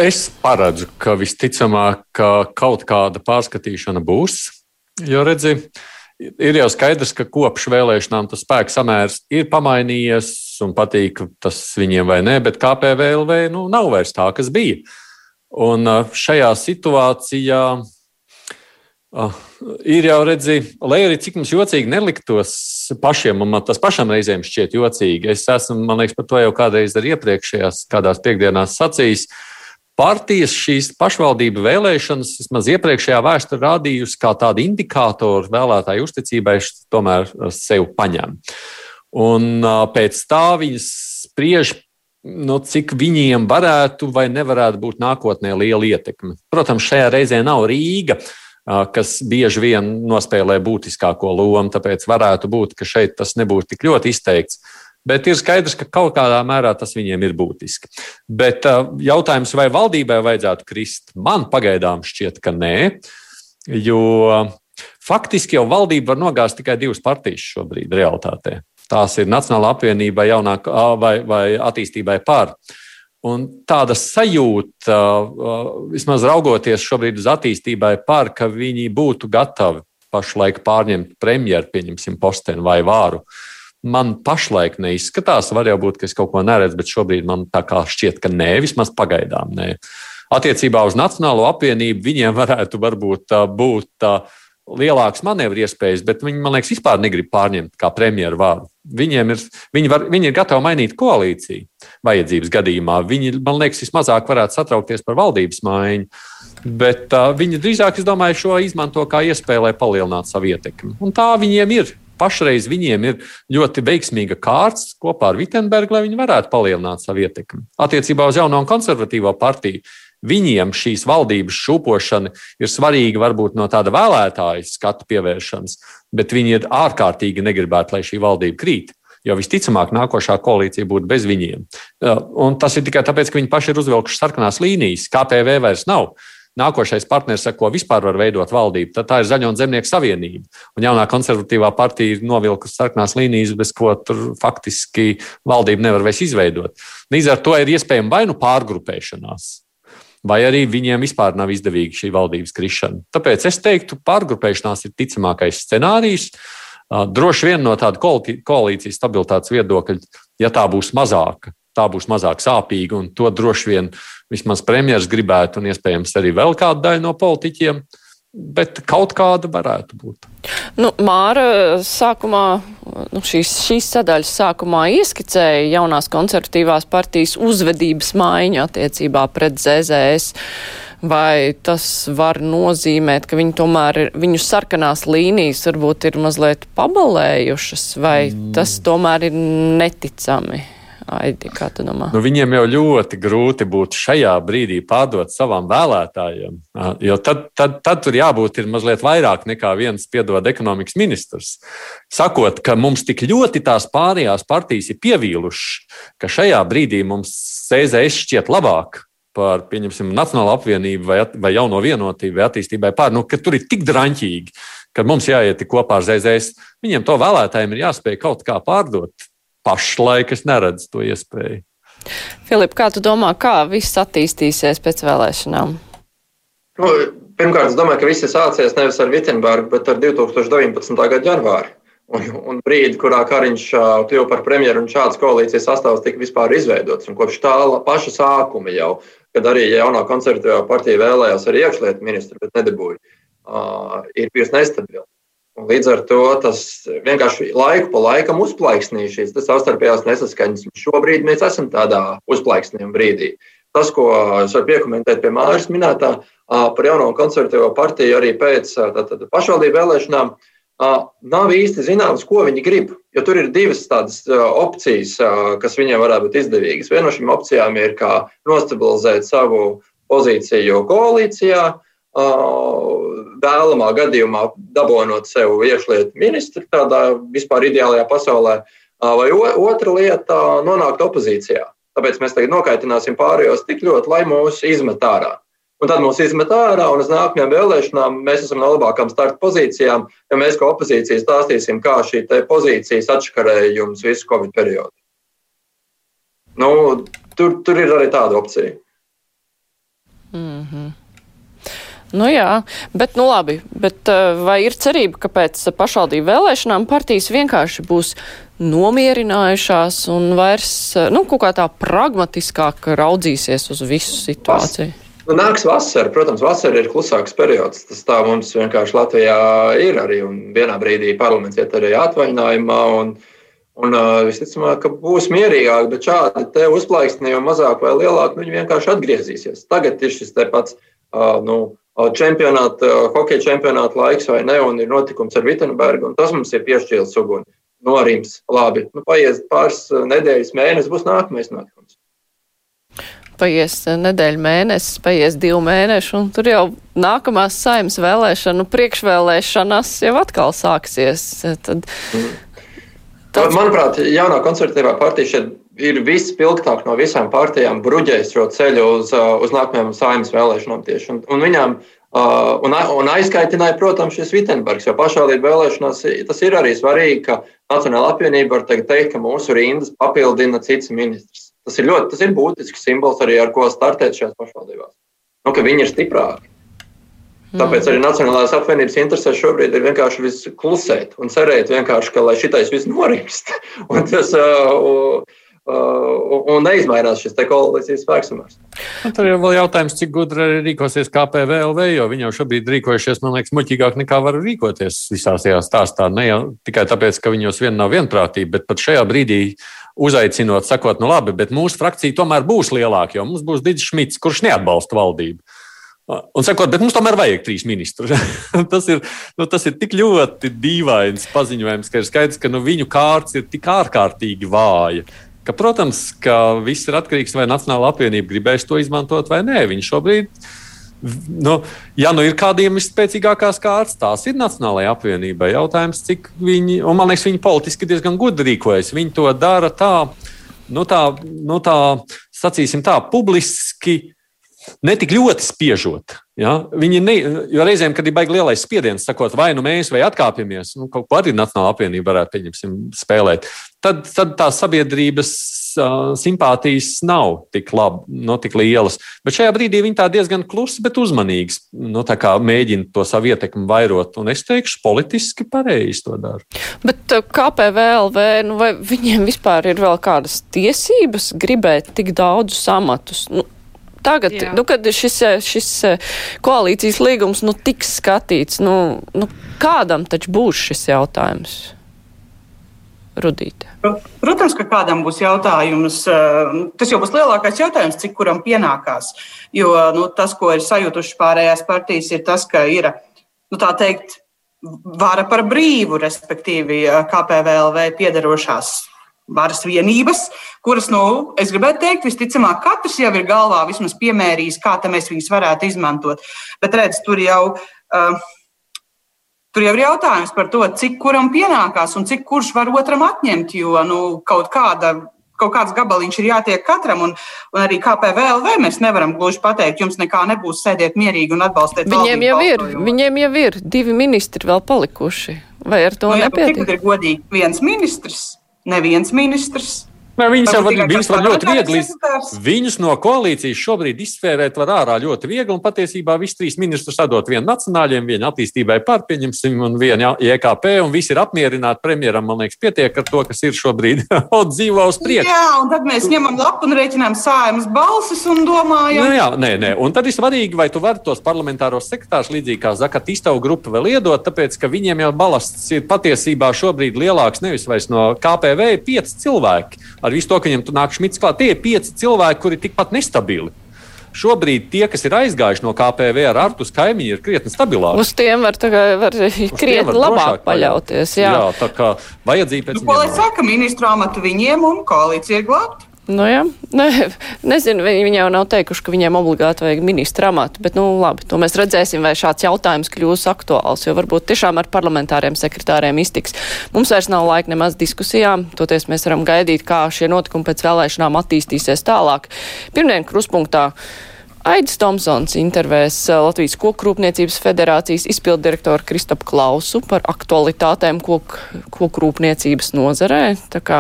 Es paredzu, ka visticamāk, ka kaut kāda pārskatīšana būs. Jo redzi, ir jau skaidrs, ka kopš vēlēšanām tas spēks samērs ir pamainījies un patīk tas viņiem vai nē, bet KPVLV nu, nav vairs tā, kas bija. Un eh, šajā situācijā Oh, ir jau redzi, lai arī cik mums jocīgi neliktos pašiem, man tas pašam reizēm šķiet jocīgi. Es esmu, man liekas, par to jau kādreiz arī iepriekšējās kādās piekdienās sacījis. Partijas šīs pašvaldību vēlēšanas, vismaz iepriekšējā vēsture rādījusi, kā tādu indikātoru vēlētāju uzticībai, tomēr sev paņem. Un pēc tā viņas spriež nu, cik viņiem varētu vai nevarētu būt nākotnē liela ietekme. Protams, šajā reizē nav Rīga, kas bieži vien nospēlē būtiskāko lomu. Tāpēc varētu būt, ka šeit tas nebūtu tik ļoti izteikts. Bet ir skaidrs, ka kaut kādā mērā tas viņiem ir būtiski. Bet jautājums, vai valdībai vajadzētu krist, man pagaidām šķiet, ka nē. Jo faktiski jau valdība var nogāzt tikai divas partijas šobrīd, realitātē. Tās ir Nacionāla apvienība jaunāk, vai, vai attīstībai pār. Uh, Un tāda sajūta, vismaz raugoties šobrīd uz attīstībai, par ka viņi būtu gatavi pašlaik pārņemt premjeru, pieņemsim, posteni vai vāru. Man pašlaik neizskatās, var jau būt, ka es kaut ko neredzu, bet šobrīd man tā kā šķiet, ka nē, vismaz pagaidām nē. Attiecībā uz Nacionālo apvienību viņiem varētu varbūt būt lielākas manevru iespējas, bet viņi, man liekas, vispār negrib pārņemt kā premjeru vārdu. Viņiem ir, viņi, var, viņi ir gatavi mainīt koalīciju vajadzības gadījumā. Viņi, man liekas, vismazāk varētu satraukties par valdības maiņu, bet uh, viņi drīzāk, es domāju, šo izmanto kā iespēju, lai palielinātu savu ietekmi. Un tā viņiem ir. Pašreiz viņiem ir ļoti veiksmīga kārts kopā ar Vitsenbergu, lai viņi varētu palielināt savu ietekmi. Attiecībā uz jauno konservatīvo partiju viņiem šīs valdības šūpošana ir svarīga varbūt no tāda vēlētāja skatu pievēršanas, bet viņi ir ārkārtīgi negribētu, lai šī valdība krīt. Jo visticamāk, nākošā koalīcija būtu bez viņiem. Un tas ir tikai tāpēc, ka viņi paši ir uzvilkuši sarkanās līnijas. KPV vairs nav. Nākošais partneris, ar ko vispār var veidot valdību, tad tā ir Zaļo un Zemnieku savienība. Un jaunā konservatīvā partija ir novilkusi sarkanās līnijas, bez ko tur faktiski valdība nevar vairs izveidot. Līdz ar to ir iespējama vai nu pārgrupēšanās, vai arī viņiem vispār nav izdevīga šī valdības krišana. Tāpēc es teiktu, pārgrupēšanās ir ticamākais scenārijs. Droši vien no tāda koalīcijas stabilitātes viedokļa, ja tā būs mazāka, tā būs mazāk sāpīga, un to droši vien vismaz premjerministrs gribētu, un iespējams arī vēl kāda daļa no politiķiem. Uh, bet kaut kāda varētu būt. Nu, Māra sākumā, nu, šīs, šīs sadaļas sākumā ieskicēja jaunās konservatīvās partijas uzvedības maiņu attiecībā pret ZZS. Vai tas var nozīmēt, ka viņi tomēr ir, viņu sarkanās līnijas varbūt ir mazliet pabalējušas, vai mm. tas tomēr ir neticami? Aidi, kā tu domā? Nu, viņiem jau ļoti grūti būtu šajā brīdī pārdot savām vēlētājiem. Jo tad, tad, tad tur jābūt mazliet vairāk nekā viens piedod ekonomikas ministrs. Sakot, ka mums tik ļoti tās pārējās partijas ir pievīlušas, ka šajā brīdī mums CZS šķiet labāk par, pieņemsim, Nacionālo apvienību vai, vai jauno vienotību vai attīstībai pār, nu, ka tur ir tik draņķīgi, ka mums jāiet kopā ar ZZS. Viņiem to vēlētājiem ir jāspēj kaut kā pārdot pašlaik es neredzu to iespēju. Filip, kā tu domā, kā viss attīstīsies pēc vēlēšanām? Nu, pirmkārt, es domāju, ka viss ir sācies nevis ar Vitsenbergu, bet ar 2019. gada janvāri. Un, un brīdi, kurā Kariņš kļuva par premjeru un šādas koalīcijas sastāvs tika vispār izveidots. Un kopš tā paša sākuma jau, kad arī jaunā konservatīvā partija vēlējās arī iekšlietu ministru, bet nedabūja, uh, ir bijusi nestabila. Līdz ar to tas vienkārši laiku pa laikam uzplaiksnīja šīs savstarpējās nesaskaņas. Šobrīd mēs esam tādā uzplaiksnījuma brīdī. Tas, ko es varu piekomentēt pie Māras minētā par jauno konservatīvo partiju arī pēc tātad, pašvaldību vēlēšanām, nav īsti zināms, ko viņi grib. Jo tur ir divas tādas opcijas, kas viņiem varētu būt izdevīgas. Viena no šīm opcijām ir nostabilizēt savu pozīciju koalīcijā, vēlamā gadījumā dabonot sev iekšlietu ministru tādā vispār ideālajā pasaulē, vai otra lieta - nonākt opozīcijā. Tāpēc mēs tagad nokaitināsim pārējos tik ļoti, lai mūs izmet ārā. Un tad mūs izmet ārā, un uz nākamajām vēlēšanām mēs esam no labākām starta pozīcijām, ja mēs kā opozīcija stāstīsim, kā šī pozīcijas atškarēja jums visu Covid periodu. Nu, tur, tur ir arī tāda opcija. Mm -hmm. Nu jā, bet nu labi, bet eh, vai ir cerība, ka pēc pašvaldību vēlēšanām partijas vienkārši būs nomierinājušās un vairs, eh, nu, kaut kā tā pragmatiskāk raudzīsies uz visu situāciju? Nu, nāks vasara. Protams, vasara ir klusāks periods. Tas tā mums vienkārši Latvijā ir arī. Vienā brīdī parlaments iet arī atvaļinājumā. Un, un uh, visticamāk, ka būs mierīgāk, bet šādi uzplaiksnījumi mazāk vai lielāk, nu, viņi vienkārši atgriezīsies. Tagad ir šis pats. Uh, nu, čempionāta, hokeja čempionāta laiks vai ne, un ir notikums ar Vitsenbergu, un tas mums ir piešķīlis uguni. Norims, labi, nu, paies pāris nedēļas, mēnesis, būs nākamais notikums. Paies nedēļa mēnesis, paies divi mēneši, un tur jau nākamās saimnes vēlēšanu priekšvēlēšanas jau atkal sāksies. Tad, mm. Tāds... Manuprāt, jaunā konservatīvā partija šeit ir vispilgtāk no visām partijām bruģējis šo ceļu uz, uz nākamajām saimnes vēlēšanām tieši. Un, un viņām Uh, un, un aizkaitināja, protams, šis Vitsenbergs, jo pašvaldību vēlēšanās tas ir arī svarīgi, ka Nacionāla apvienība var teikt, ka mūsu rindas papildina cits ministrs. Tas ir ļoti tas ir būtisks simbols arī, ar ko startēt šajās pašvaldībās. Nu, ka viņi ir stiprāki. Tāpēc arī Nacionālās apvienības interesēs šobrīd ir vienkārši viss klusēt un cerēt, vienkārši, ka šitais viss norimst. <laughs> un tas, uh, un neizmainās šis koalīcijas spēksamērs. Nu, tur jau vēl jautājums, cik gudri rīkosies KPVLV, jo viņi jau šobrīd rīkojušies, man liekas, muļķīgāk nekā var rīkoties visās tajā stāstā. Ne jau tikai tāpēc, ka viņos vien nav vienprātība, bet pat šajā brīdī uzaicinot, sakot, nu labi, bet mūsu frakcija tomēr būs lielāka, jo mums būs Digis Šmits, kurš neatbalsta valdību. Un sakot, bet mums tomēr vajag trīs ministrus. <laughs> tas, ir, nu, tas ir tik ļoti dīvains paziņojums, ka ir skaidrs, ka nu, viņu kārts ir tik ārkārtīgi vāja. Ka, protams, ka viss ir atkarīgs no tā, vai Nacionāla apvienība gribēs to izmantot vai nē. Viņi šobrīd nu, ja nu ir kādiem visspēcīgākās kārtas, tās ir Nacionālajai apvienībai. Jautājums, cik viņi, un man liekas, viņi politiski diezgan gudri rīkojas. Viņi to dara tā, nu tā, nu tā sacīsim tā, publiski. Ne tik ļoti spiežot. Ja? Viņi ne, jo reizēm, kad ir baigi lielais spiediens, sakot, vai nu mēs vai atkāpjamies, nu, kaut ko arī Nacionāla apvienība varētu spēlēt, tad, tad tās sabiedrības uh, simpātijas nav tik, lab, no tik lielas. Bet šajā brīdī viņi tā diezgan klusi, bet uzmanīgi nu, mēģina to savu ietekmi vairot. Un es teikšu, politiski pareizi to dara. Bet KPVLV, nu, vai viņiem vispār ir vēl kādas tiesības gribēt tik daudzus amatus? Nu, Tagad, Jā. nu, kad šis, šis koalīcijas līgums nu, tiks skatīts, nu, nu, kādam taču būs šis jautājums? Rudīte. Protams, ka kādam būs jautājums. Eh, tas jau būs lielākais jautājums, cik kuram pienākās. Jo nu, tas, ko ir sajutuši pārējās partijas, ir tas, ka ir nu, tā teikt, vara par brīvu, respektīvi eh, KPVLV piedarošās varas vienības, kuras, nu, es gribētu teikt, visticamāk, katrs jau ir galvā vismaz piemērījis, kā mēs viņus varētu izmantot. Bet redz, tur jau. Uh, Tur jau ir jautājums par to, cik kuram pienākās un cik kurš var otram atņemt, jo nu, kaut, kāda, kaut kāds gabaliņš ir jātiek katram. Un, un arī KPVLV mēs nevaram gluži pateikt, jums nekā nebūs, sēdiet mierīgi un atbalstiet. Viņiem jau ir, viņiem jau ir divi ministri vēl palikuši. Vai ar to nu, nepietiek? Ir godīgi viens ministrs, neviens ministrs. Nē, viņus var, viņus var ļoti viegli. Viņus no koalīcijas šobrīd izsvērēt var ārā ļoti viegli. Un patiesībā visi trīs ministrus sadot vienu nacionāļiem, vienu attīstībai par, pieņemsim, un vienu IKP. Un visi ir apmierināti. Premjeram, man liekas, pietiek ar to, kas ir šobrīd. <laughs> dzīvo uz priekšu. Jā, un tad mēs ņemam lapu un rēķinām sājumas balsis un domājam. Nu, jā, nē, nē. Un tad ir svarīgi, vai tu vari tos parlamentāros sekretārus, līdzīgi kā Zakat, iztavu grupu vēl iedot, tāpēc, ka viņiem jau balasts ir patiesībā šobrīd lielāks nevis vairs no KPV, pieci cilvēki ar visu to, ka viņam tur nāk šmits klāt. Tie ir pieci cilvēki, kuri ir tikpat nestabili. Šobrīd tie, kas ir aizgājuši no KPV ar Artus kaimiņu, ir krietni stabilāki. Uz tiem var, kā, var krietni var labāk paļauties. Jā. jā, tā kā vajadzība pēc. Nu, ko lai saka, ministru amatu viņiem un koalīcija ir glābta? Nu, jā, <laughs> ne, nezinu, viņi, viņi jau nav teikuši, ka viņiem obligāti vajag ministra amatu, bet, nu, labi, to mēs redzēsim, vai šāds jautājums kļūs aktuāls, jo varbūt tiešām ar parlamentāriem sekretāriem iztiks. Mums vairs nav laika nemaz diskusijām, toties mēs varam gaidīt, kā šie notikumi pēc vēlēšanām attīstīsies tālāk. Pirmdien kruspunktā. Aidis Tomsons intervēs eh, Latvijas kokrūpniecības federācijas izpildirektoru Kristapu Klausu par aktualitātēm kok, kokrūpniecības nozarē. Tā kā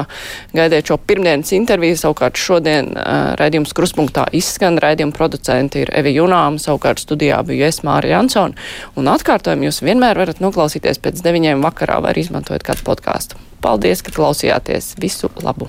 gaidiet šo pirmdienas interviju, savukārt šodien uh, raidījums kruspunktā izskan. Raidījuma producenti ir Evi Junām, savukārt studijā bija es Māra Jansona. Un atkārtojumu jūs vienmēr varat noklausīties pēc deviņiem vakarā vai izmantojot kādu podkāstu. Paldies, ka klausījāties. Visu labu!